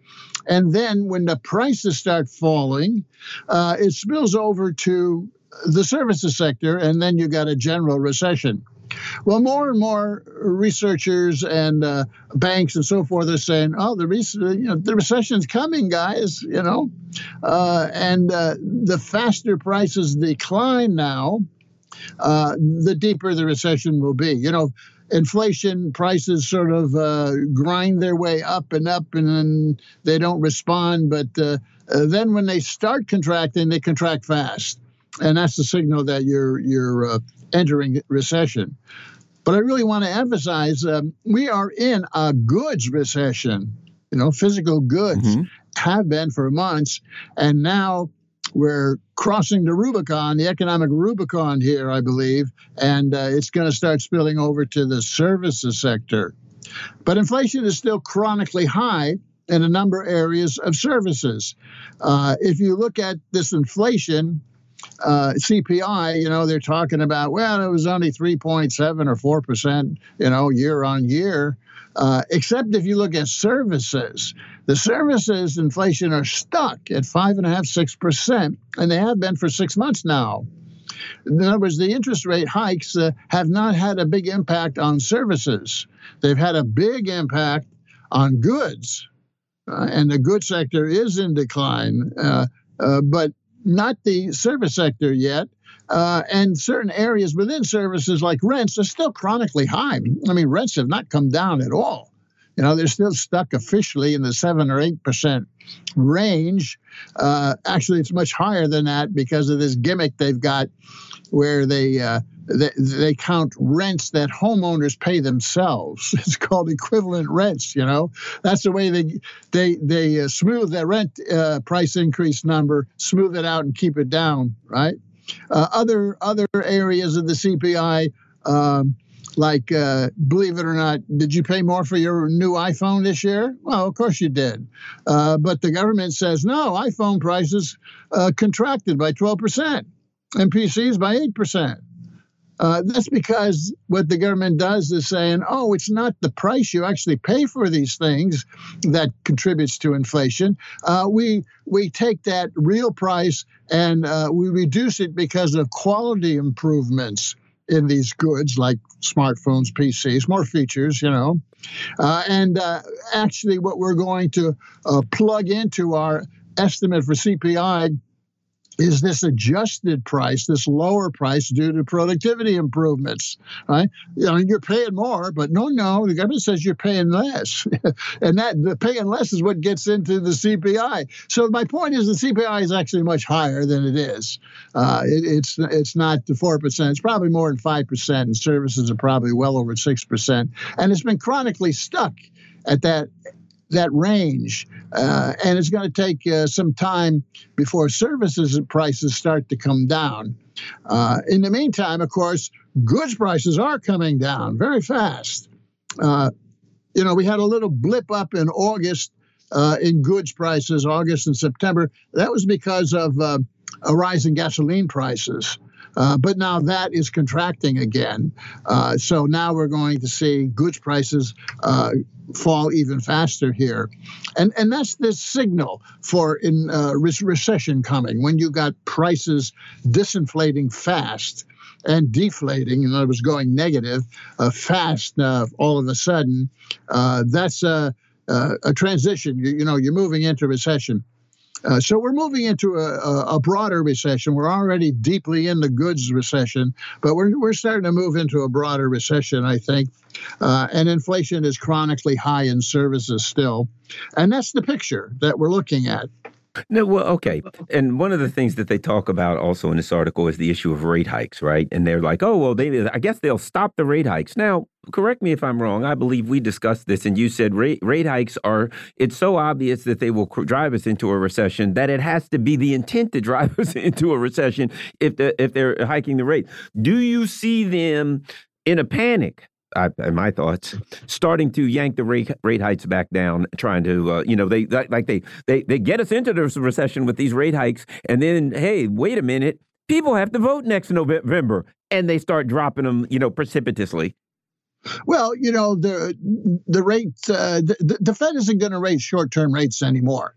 And then when the prices start falling, uh, it spills over to the services sector, and then you got a general recession. Well, more and more researchers and uh, banks and so forth are saying, "Oh, the re- you know, the recession's coming, guys." You know, uh, and uh, the faster prices decline now, uh, the deeper the recession will be. You know, inflation prices sort of uh, grind their way up and up, and then they don't respond. But uh, then when they start contracting, they contract fast, and that's the signal that you're you're uh, entering recession. But I really want to emphasize um, we are in a goods recession. You know, physical goods mm-hmm. have been for months, and now we're crossing the Rubicon, the economic Rubicon here, I believe, and uh, it's going to start spilling over to the services sector. But inflation is still chronically high in a number of areas of services. Uh, if you look at this inflation, uh, CPI, you know, they're talking about, well, it was only 3.7 or 4%, you know, year on year. Uh, except if you look at services, the services inflation are stuck at five and a half, six percent, and they have been for six months now. In other words, the interest rate hikes uh, have not had a big impact on services. They've had a big impact on goods, uh, and the goods sector is in decline, uh, uh but not the service sector yet. Uh, and certain areas within services like rents are still chronically high. I mean, rents have not come down at all. You know, they're still stuck officially in the seven or eight percent range. Uh, actually, it's much higher than that because of this gimmick they've got, where they uh, they, they count rents that homeowners pay themselves. It's called equivalent rents. You know, that's the way they they they uh, smooth that rent uh, price increase number, smooth it out, and keep it down. Right. Uh, other other areas of the CPI, um, like uh, believe it or not, did you pay more for your new iPhone this year? Well, of course you did, uh, but the government says no. iPhone prices uh, contracted by twelve percent, and PCs by eight percent. Uh, that's because what the government does is saying, oh, it's not the price you actually pay for these things that contributes to inflation. Uh, we we take that real price and uh, we reduce it because of quality improvements in these goods like smartphones, PCs, more features, you know. Uh, and uh, actually, what we're going to plug into our estimate for CPI is this adjusted price, this lower price due to productivity improvements, right? You know, you're paying more, but no, no, the government says you're paying less, and that the paying less is what gets into the CPI. So my point is, the CPI is actually much higher than it is. Uh, it, it's it's not the four percent; it's probably more than five percent, and services are probably well over six percent, and it's been chronically stuck at that that range. Uh, and it's going to take uh, some time before services prices start to come down. Uh, in the meantime, of course, goods prices are coming down very fast. Uh, you know, we had a little blip up in August uh, in goods prices, August and September. That was because of uh, a rise in gasoline prices. Uh, but now that is contracting again. Uh, so now we're going to see goods prices uh, fall even faster here. And, and that's the signal for in uh, recession coming when you got prices disinflating fast and deflating, in other words, going negative uh, fast uh, all of a sudden. that's a, a transition. You, you know, you're moving into recession. Uh, so we're moving into a, a, broader recession. We're already deeply in the goods recession, but we're, we're starting to move into a broader recession, I think. Uh, and inflation is chronically high in services still. And that's the picture that we're looking at. No, well, okay. And one of the things that they talk about also in this article is the issue of rate hikes, right? And they're like, oh, well, they, I guess they'll stop the rate hikes. Now, correct me if I'm wrong. I believe we discussed this, and you said rate, rate hikes are, it's so obvious that they will drive us into a recession that it has to be the intent to drive us into a recession if, the, if they're hiking the rate. Do you see them in a panic? I, my thoughts, starting to yank the rate, rate hikes back down, trying to, uh, you know, they like they they they get us into this recession with these rate hikes, and then hey, wait a minute, people have to vote next November, and they start dropping them, you know, precipitously. Well, you know, the the rate, uh, the, the Fed isn't going to raise short term rates anymore.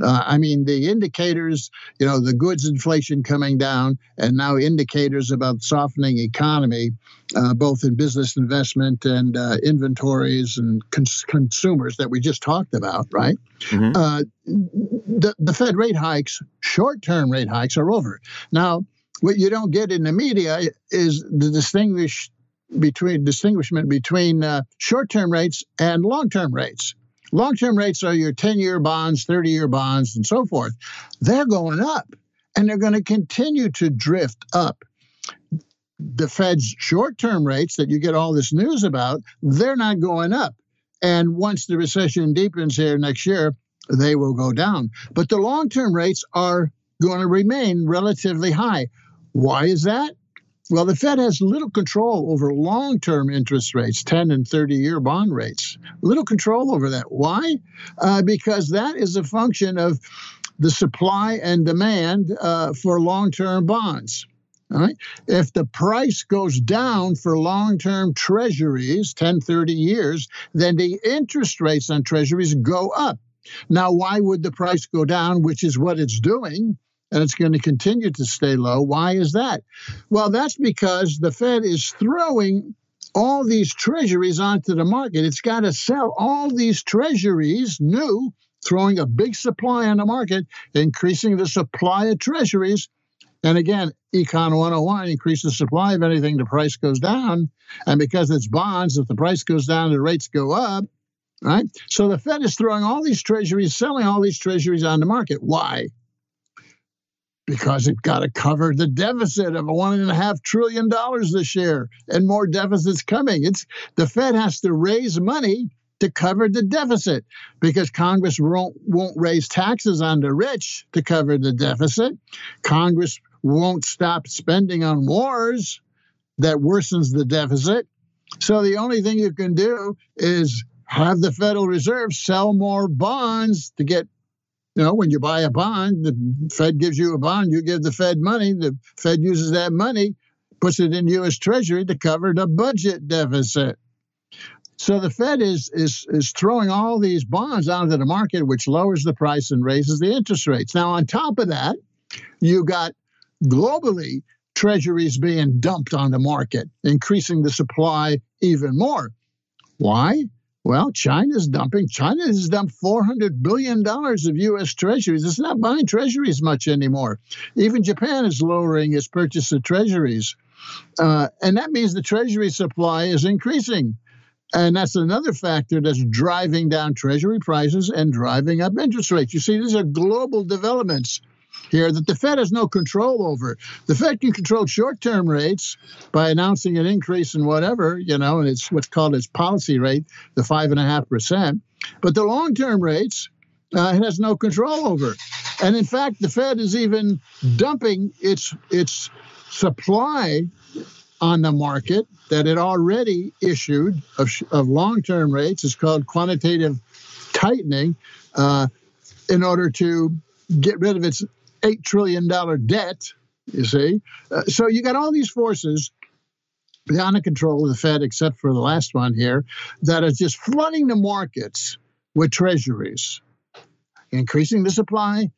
Uh, I mean, the indicators, you know, the goods inflation coming down, and now indicators about softening economy, uh, both in business investment and uh, inventories and cons- consumers that we just talked about, right? Mm-hmm. Uh, the, the Fed rate hikes, short term rate hikes, are over. Now, what you don't get in the media is the distinguish between distinguishment between uh, short term rates and long term rates. Long term rates are your 10 year bonds, 30 year bonds, and so forth. They're going up and they're going to continue to drift up. The Fed's short term rates that you get all this news about, they're not going up. And once the recession deepens here next year, they will go down. But the long term rates are going to remain relatively high. Why is that? Well, the Fed has little control over long term interest rates, 10 and 30 year bond rates. Little control over that. Why? Uh, because that is a function of the supply and demand uh, for long term bonds. All right. If the price goes down for long term treasuries, 10, 30 years, then the interest rates on treasuries go up. Now, why would the price go down, which is what it's doing? And it's going to continue to stay low. Why is that? Well, that's because the Fed is throwing all these treasuries onto the market. It's got to sell all these treasuries new, throwing a big supply on the market, increasing the supply of treasuries. And again, Econ 101 increase the supply of anything, the price goes down. And because it's bonds, if the price goes down, the rates go up. Right? So the Fed is throwing all these treasuries, selling all these treasuries on the market. Why? Because it got to cover the deficit of one and a half trillion dollars this year and more deficits coming. It's the Fed has to raise money to cover the deficit because Congress won't, won't raise taxes on the rich to cover the deficit. Congress won't stop spending on wars that worsens the deficit. So the only thing you can do is have the Federal Reserve sell more bonds to get you know, when you buy a bond, the Fed gives you a bond, you give the Fed money, the Fed uses that money, puts it in U.S. Treasury to cover the budget deficit. So the Fed is is is throwing all these bonds onto the market, which lowers the price and raises the interest rates. Now, on top of that, you got globally treasuries being dumped on the market, increasing the supply even more. Why? Well, China's dumping. China has dumped $400 billion of U.S. treasuries. It's not buying treasuries much anymore. Even Japan is lowering its purchase of treasuries. Uh, and that means the treasury supply is increasing. And that's another factor that's driving down treasury prices and driving up interest rates. You see, these are global developments here that the Fed has no control over. The Fed can control short-term rates by announcing an increase in whatever, you know, and it's what's called its policy rate, the five and a half percent. But the long-term rates, uh, it has no control over. And in fact, the Fed is even dumping its its supply on the market that it already issued of, of long-term rates. It's called quantitative tightening uh, in order to get rid of its $8 trillion debt, you see. Uh, so you got all these forces beyond the control of the Fed, except for the last one here, that are just flooding the markets with treasuries, increasing the supply,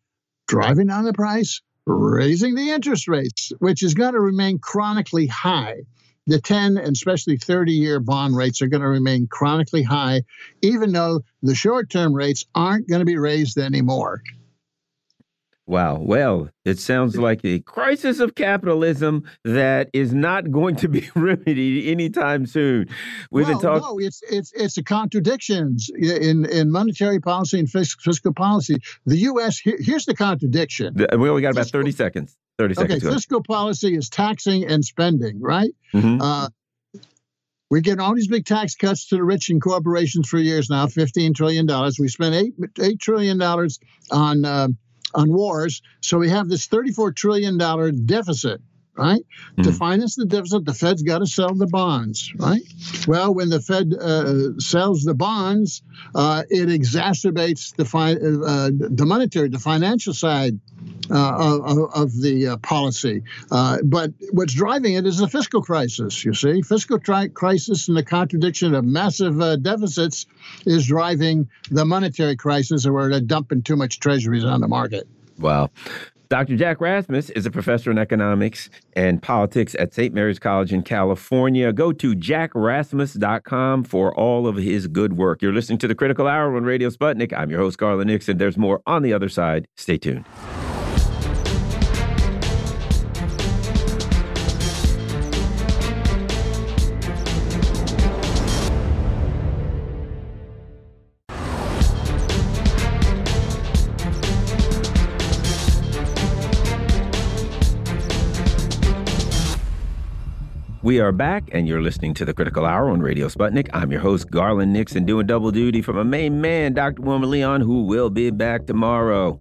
driving down the price, raising the interest rates, which is going to remain chronically high. The 10 and especially 30 year bond rates are going to remain chronically high, even though the short term rates aren't going to be raised anymore. Wow. Well, it sounds like a crisis of capitalism that is not going to be remedied anytime soon. We've well, been talking. No, it's it's it's the contradictions in in monetary policy and fiscal policy. The U.S. Here, here's the contradiction. We only got about fiscal, thirty seconds. Thirty seconds. Okay, fiscal policy is taxing and spending, right? Mm -hmm. uh, we're getting all these big tax cuts to the rich and corporations for years now, $15 trillion. We spent 8, $8 trillion on uh, on wars. So we have this $34 trillion deficit right? Mm-hmm. To finance the deficit, the Fed's got to sell the bonds, right? Well, when the Fed uh, sells the bonds, uh, it exacerbates the fi- uh, the monetary, the financial side uh, of, of, the uh, policy. Uh, but what's driving it is the fiscal crisis, you see. Fiscal tri- crisis and the contradiction of massive uh, deficits is driving the monetary crisis, and we're dumping too much treasuries on the market. Wow. Dr. Jack Rasmus is a professor in economics and politics at St. Mary's College in California. Go to jackrasmus.com for all of his good work. You're listening to the Critical Hour on Radio Sputnik. I'm your host, Garland Nixon. There's more on the other side. Stay tuned. We are back, and you're listening to the Critical Hour on Radio Sputnik. I'm your host, Garland Nixon, doing double duty for my main man, Dr. Wilmer Leon, who will be back tomorrow.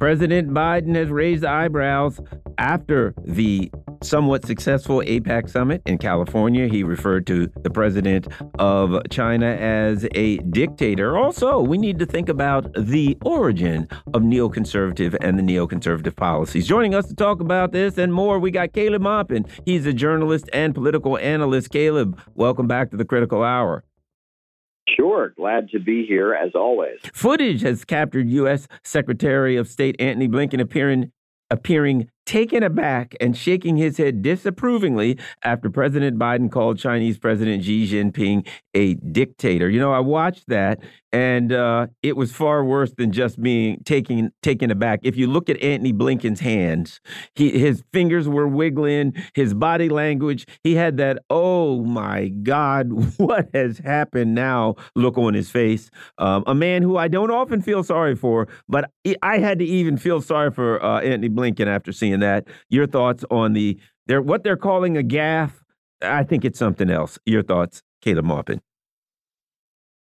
President Biden has raised eyebrows after the somewhat successful APEC summit in California. He referred to the president of China as a dictator. Also, we need to think about the origin of neoconservative and the neoconservative policies. Joining us to talk about this and more, we got Caleb Maupin. He's a journalist and political analyst. Caleb, welcome back to the Critical Hour. Sure. Glad to be here as always. Footage has captured U.S. Secretary of State Antony Blinken appearing appearing taken aback and shaking his head disapprovingly after President Biden called Chinese President Xi Jinping a dictator. You know, I watched that and uh, it was far worse than just being taken taken aback. If you look at Antony Blinken's hands, he, his fingers were wiggling, his body language, he had that "Oh my God, what has happened now?" look on his face. Um, a man who I don't often feel sorry for, but I had to even feel sorry for uh, Antony Blinken after seeing that. Your thoughts on the they're what they're calling a gaffe? I think it's something else. Your thoughts, Caleb Maupin?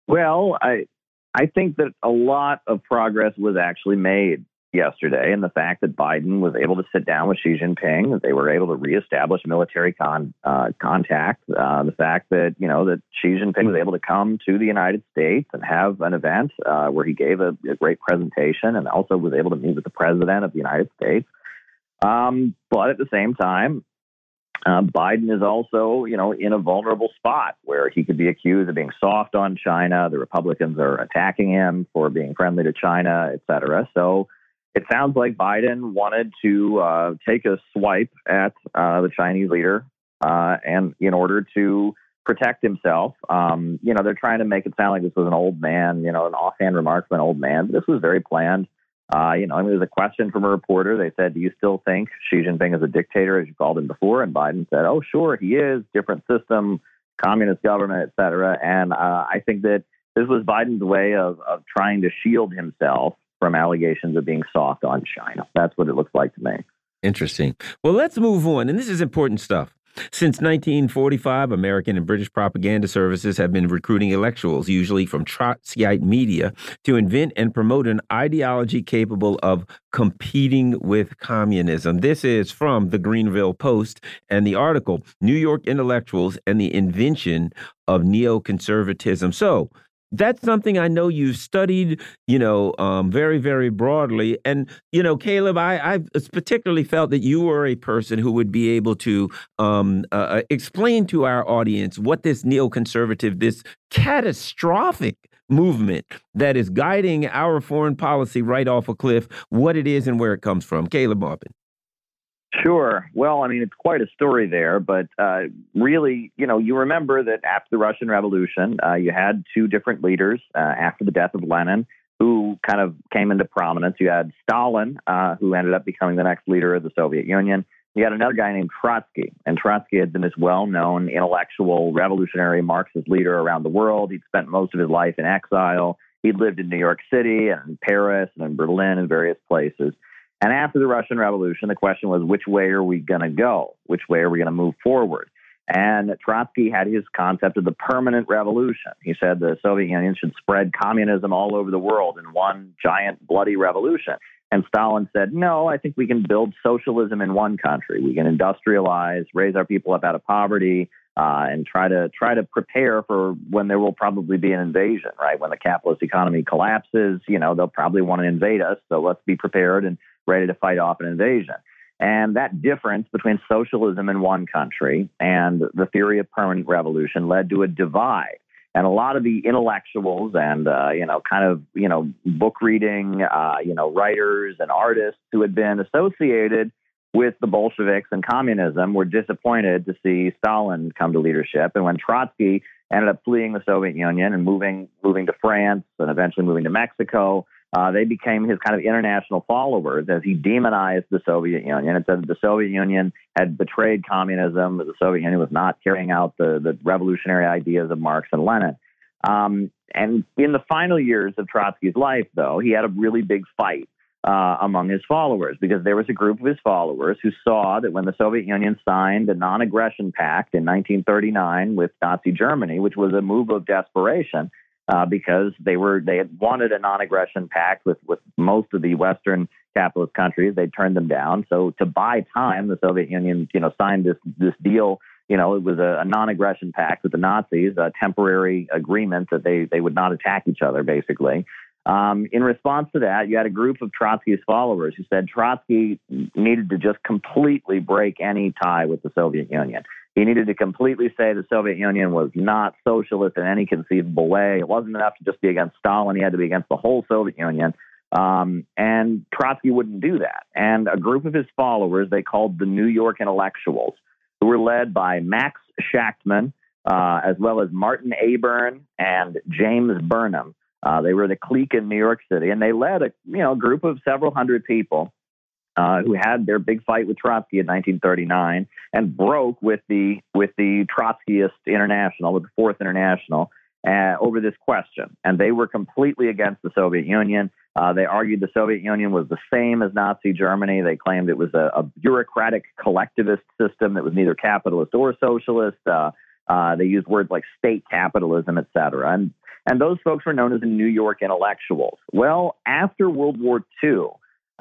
Well, I I think that a lot of progress was actually made yesterday, and the fact that Biden was able to sit down with Xi Jinping, that they were able to reestablish military con, uh, contact, uh, the fact that you know that Xi Jinping was able to come to the United States and have an event uh, where he gave a, a, great presentation, and also was able to meet with the president of the United States. Um, but at the same time, uh, Biden is also, you know, in a vulnerable spot where he could be accused of being soft on China. The Republicans are attacking him for being friendly to China, et cetera. So it sounds like Biden wanted to uh, take a swipe at uh, the Chinese leader, uh, and in order to protect himself, um, you know, they're trying to make it sound like this was an old man, you know, an offhand remark from an old man. But this was very planned. Uh, you know, I mean, there was a question from a reporter. They said, "Do you still think Xi Jinping is a dictator, as you called him before?" And Biden said, "Oh, sure, he is. Different system, communist government, et cetera." And uh, I think that this was Biden's way of of trying to shield himself from allegations of being soft on China. That's what it looks like to me. Interesting. Well, let's move on, and this is important stuff. Since 1945, American and British propaganda services have been recruiting intellectuals, usually from Trotskyite media, to invent and promote an ideology capable of competing with communism. This is from the Greanville Post and the article New York Intellectuals and the Invention of Neoconservatism. So, that's something I know you've studied, you know, um, very, very broadly. And, you know, Caleb, I, I've particularly felt that you were a person who would be able to um, uh, uh, explain to our audience what this neoconservative, this catastrophic movement that is guiding our foreign policy right off a cliff, what it is and where it comes from. Caleb Maupin. Sure. Well, I mean, it's quite a story there, but uh, really, you know, you remember that after the Russian Revolution, uh, you had two different leaders uh, after the death of Lenin who kind of came into prominence. You had Stalin, uh, who ended up becoming the next leader of the Soviet Union. You had another guy named Trotsky, and Trotsky had been this well known intellectual, revolutionary Marxist leader around the world. He'd spent most of his life in exile. He'd lived in New York City and in Paris and in Berlin and various places. And after the Russian Revolution, the question was, which way are we going to go? Which way are we going to move forward? And Trotsky had his concept of the permanent revolution. He said the Soviet Union should spread communism all over the world in one giant bloody revolution. And Stalin said, no, I think we can build socialism in one country. We can industrialize, raise our people up out of poverty, uh, and try to try to prepare for when there will probably be an invasion. Right when the capitalist economy collapses, you know they'll probably want to invade us. So let's be prepared and ready to fight off an invasion. And that difference between socialism in one country and the theory of permanent revolution led to a divide. And a lot of the intellectuals and uh, you know, kind of you know, book reading, uh, you know, writers and artists who had been associated with the Bolsheviks and communism were disappointed to see Stalin come to leadership. And when Trotsky ended up fleeing the Soviet Union and moving moving to France and eventually moving to Mexico, uh, they became his kind of international followers as he demonized the Soviet Union and said that the Soviet Union had betrayed communism, that the Soviet Union was not carrying out the, the revolutionary ideas of Marx and Lenin. Um, and in the final years of Trotsky's life, though, he had a really big fight uh, among his followers because there was a group of his followers who saw that when the Soviet Union signed a non aggression pact in 1939 with Nazi Germany, which was a move of desperation, uh, because they were they had wanted a non-aggression pact with with most of the Western capitalist countries. They turned them down. So to buy time, the Soviet Union you know signed this this deal. You know, it was a, a non-aggression pact with the Nazis, a temporary agreement that they they would not attack each other, basically. Um, in response to that, you had a group of Trotsky's followers who said Trotsky needed to just completely break any tie with the Soviet Union. He needed to completely say the Soviet Union was not socialist in any conceivable way. It wasn't enough to just be against Stalin. He had to be against the whole Soviet Union. Um, and Trotsky wouldn't do that. And a group of his followers, they called the New York intellectuals, who were led by Max Shachtman, uh, as well as Martin Abern and James Burnham. Uh, they were the clique in New York City, and they led a you know group of several hundred people uh, who had their big fight with Trotsky in 1939 and broke with the with the Trotskyist International, with the Fourth International, uh, over this question. And they were completely against the Soviet Union. Uh, they argued the Soviet Union was the same as Nazi Germany. They claimed it was a, a bureaucratic collectivist system that was neither capitalist or socialist. Uh, uh, they used words like state capitalism, et cetera. And, and those folks were known as the New York intellectuals. Well, after World War II,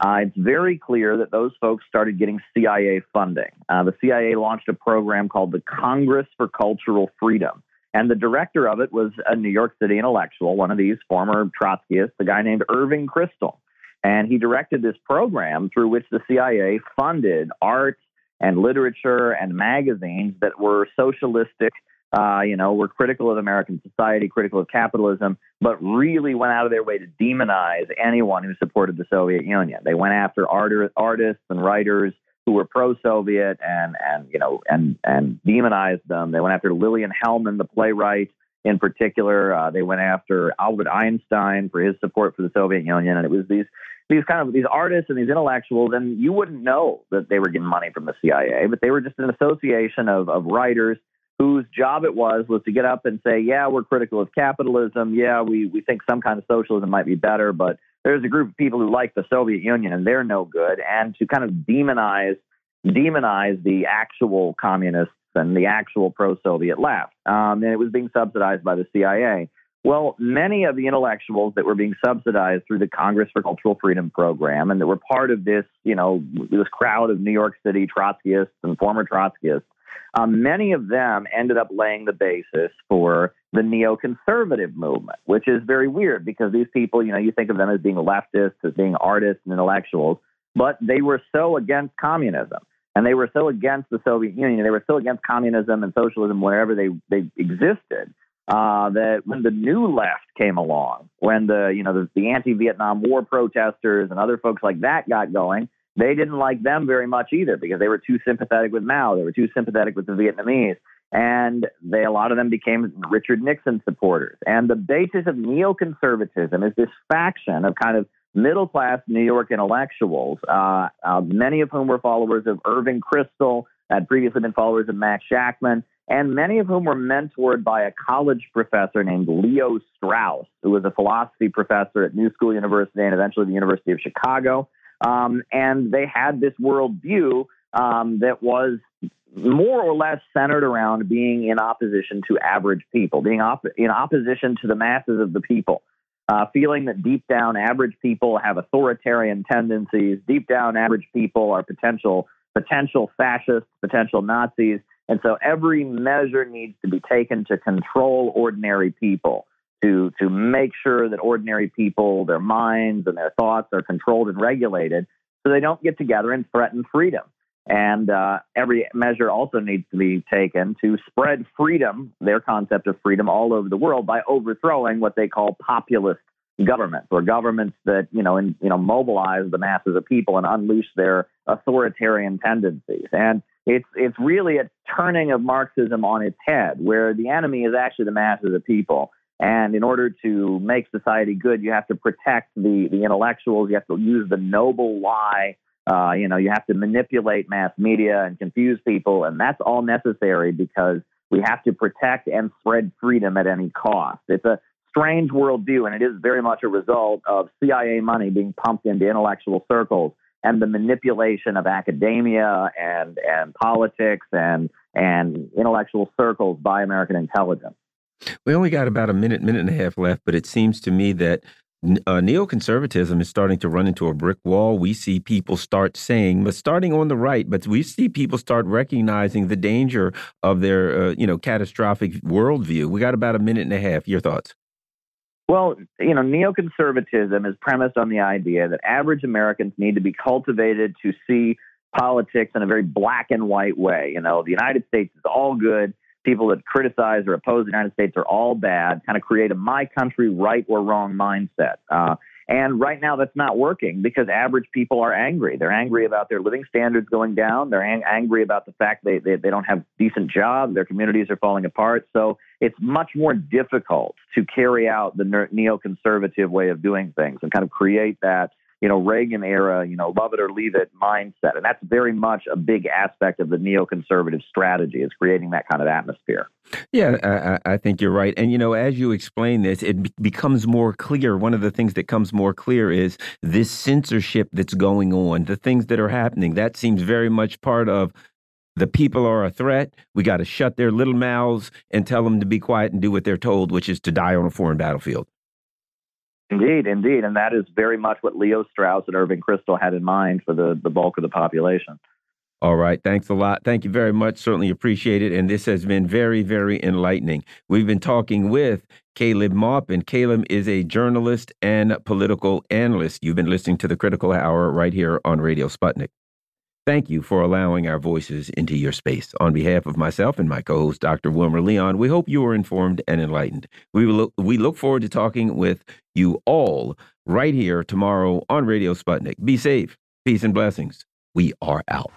uh, it's very clear that those folks started getting CIA funding. Uh, the CIA launched a program called the Congress for Cultural Freedom. And the director of it was a New York City intellectual, one of these former Trotskyists, a guy named Irving Kristol. And he directed this program through which the CIA funded art and literature and magazines that were socialistic uh, you know, were critical of American society, critical of capitalism, but really went out of their way to demonize anyone who supported the Soviet Union. They went after art- artists and writers who were pro-Soviet and and you know and and demonized them. They went after Lillian Hellman, the playwright, in particular. Uh, they went after Albert Einstein for his support for the Soviet Union, and it was these these kind of these artists and these intellectuals, and you wouldn't know that they were getting money from the CIA, but they were just an association of of writers whose job it was was to get up and say, yeah, we're critical of capitalism. Yeah, we, we think some kind of socialism might be better, but there's a group of people who like the Soviet Union and they're no good. And to kind of demonize demonize the actual communists and the actual pro-Soviet left. Um, and it was being subsidized by the CIA. Well, many of the intellectuals that were being subsidized through the Congress for Cultural Freedom program and that were part of this, you know, this crowd of New York City Trotskyists and former Trotskyists um, many of them ended up laying the basis for the neoconservative movement, which is very weird because these people, you know, you think of them as being leftists, as being artists and intellectuals, but they were so against communism and they were so against the Soviet Union, they were so against communism and socialism wherever they, they existed. Uh, that when the new left came along, when the you know the, the anti-Vietnam War protesters and other folks like that got going, they didn't like them very much either because they were too sympathetic with Mao. They were too sympathetic with the Vietnamese. And they, a lot of them became Richard Nixon supporters. And the basis of neoconservatism is this faction of kind of middle class New York intellectuals, uh, uh, many of whom were followers of Irving Kristol, had previously been followers of Max Shachtman, and many of whom were mentored by a college professor named Leo Strauss, who was a philosophy professor at New School University and eventually the University of Chicago. Um, and they had this worldview um, that was more or less centered around being in opposition to average people, being op- in opposition to the masses of the people, uh, feeling that deep down average people have authoritarian tendencies, deep down average people are potential potential fascists, potential Nazis, And so every measure needs to be taken to control ordinary people, to, to make sure that ordinary people, their minds and their thoughts are controlled and regulated so they don't get together and threaten freedom. And uh, every measure also needs to be taken to spread freedom, their concept of freedom, all over the world by overthrowing what they call populist governments or governments that you know and you know mobilize the masses of people and unleash their authoritarian tendencies. And it's it's really a turning of Marxism on its head, where the enemy is actually the masses of people. And in order to make society good, you have to protect the the intellectuals. You have to use the noble lie uh, you know, you have to manipulate mass media and confuse people, and that's all necessary because we have to protect and spread freedom at any cost. It's a strange worldview, and it is very much a result of CIA money being pumped into intellectual circles and the manipulation of academia and and politics and and intellectual circles by American intelligence. We only got about a minute, minute and a half left, but it seems to me that uh, neoconservatism is starting to run into a brick wall. We see people start saying, but starting on the right, but we see people start recognizing the danger of their, uh, you know, catastrophic worldview. We got about a minute and a half. Your thoughts? Well, you know, neoconservatism is premised on the idea that average Americans need to be cultivated to see politics in a very black and white way. You know, the United States is all good people that criticize or oppose the United States are all bad, kind of create a my country right or wrong mindset. Uh, and right now, that's not working because average people are angry. They're angry about their living standards going down. They're ang- angry about the fact they, they, they don't have decent jobs. Their communities are falling apart. So it's much more difficult to carry out the neoconservative way of doing things and kind of create that you know, Reagan era, you know, love it or leave it mindset. And that's very much a big aspect of the neoconservative strategy is creating that kind of atmosphere. Yeah, I, I, think you're right. And, you know, as you explain this, it becomes more clear. One of the things that comes more clear is this censorship that's going on, the things that are happening. That seems very much part of the people are a threat. We got to shut their little mouths and tell them to be quiet and do what they're told, which is to die on a foreign battlefield. Indeed, indeed. And that is very much what Leo Strauss and Irving Kristol had in mind for the, the bulk of the population. All right. Thanks a lot. Thank you very much. Certainly appreciate it. And this has been very, very enlightening. We've been talking with Caleb Maupin. Caleb is a journalist and political analyst. You've been listening to the Critical Hour right here on Radio Sputnik. Thank you for allowing our voices into your space. On behalf of myself and my co-host, Dr. Wilmer Leon, we hope you are informed and enlightened. We look, we look forward to talking with you all right here tomorrow on Radio Sputnik. Be safe. Peace and blessings. We are out.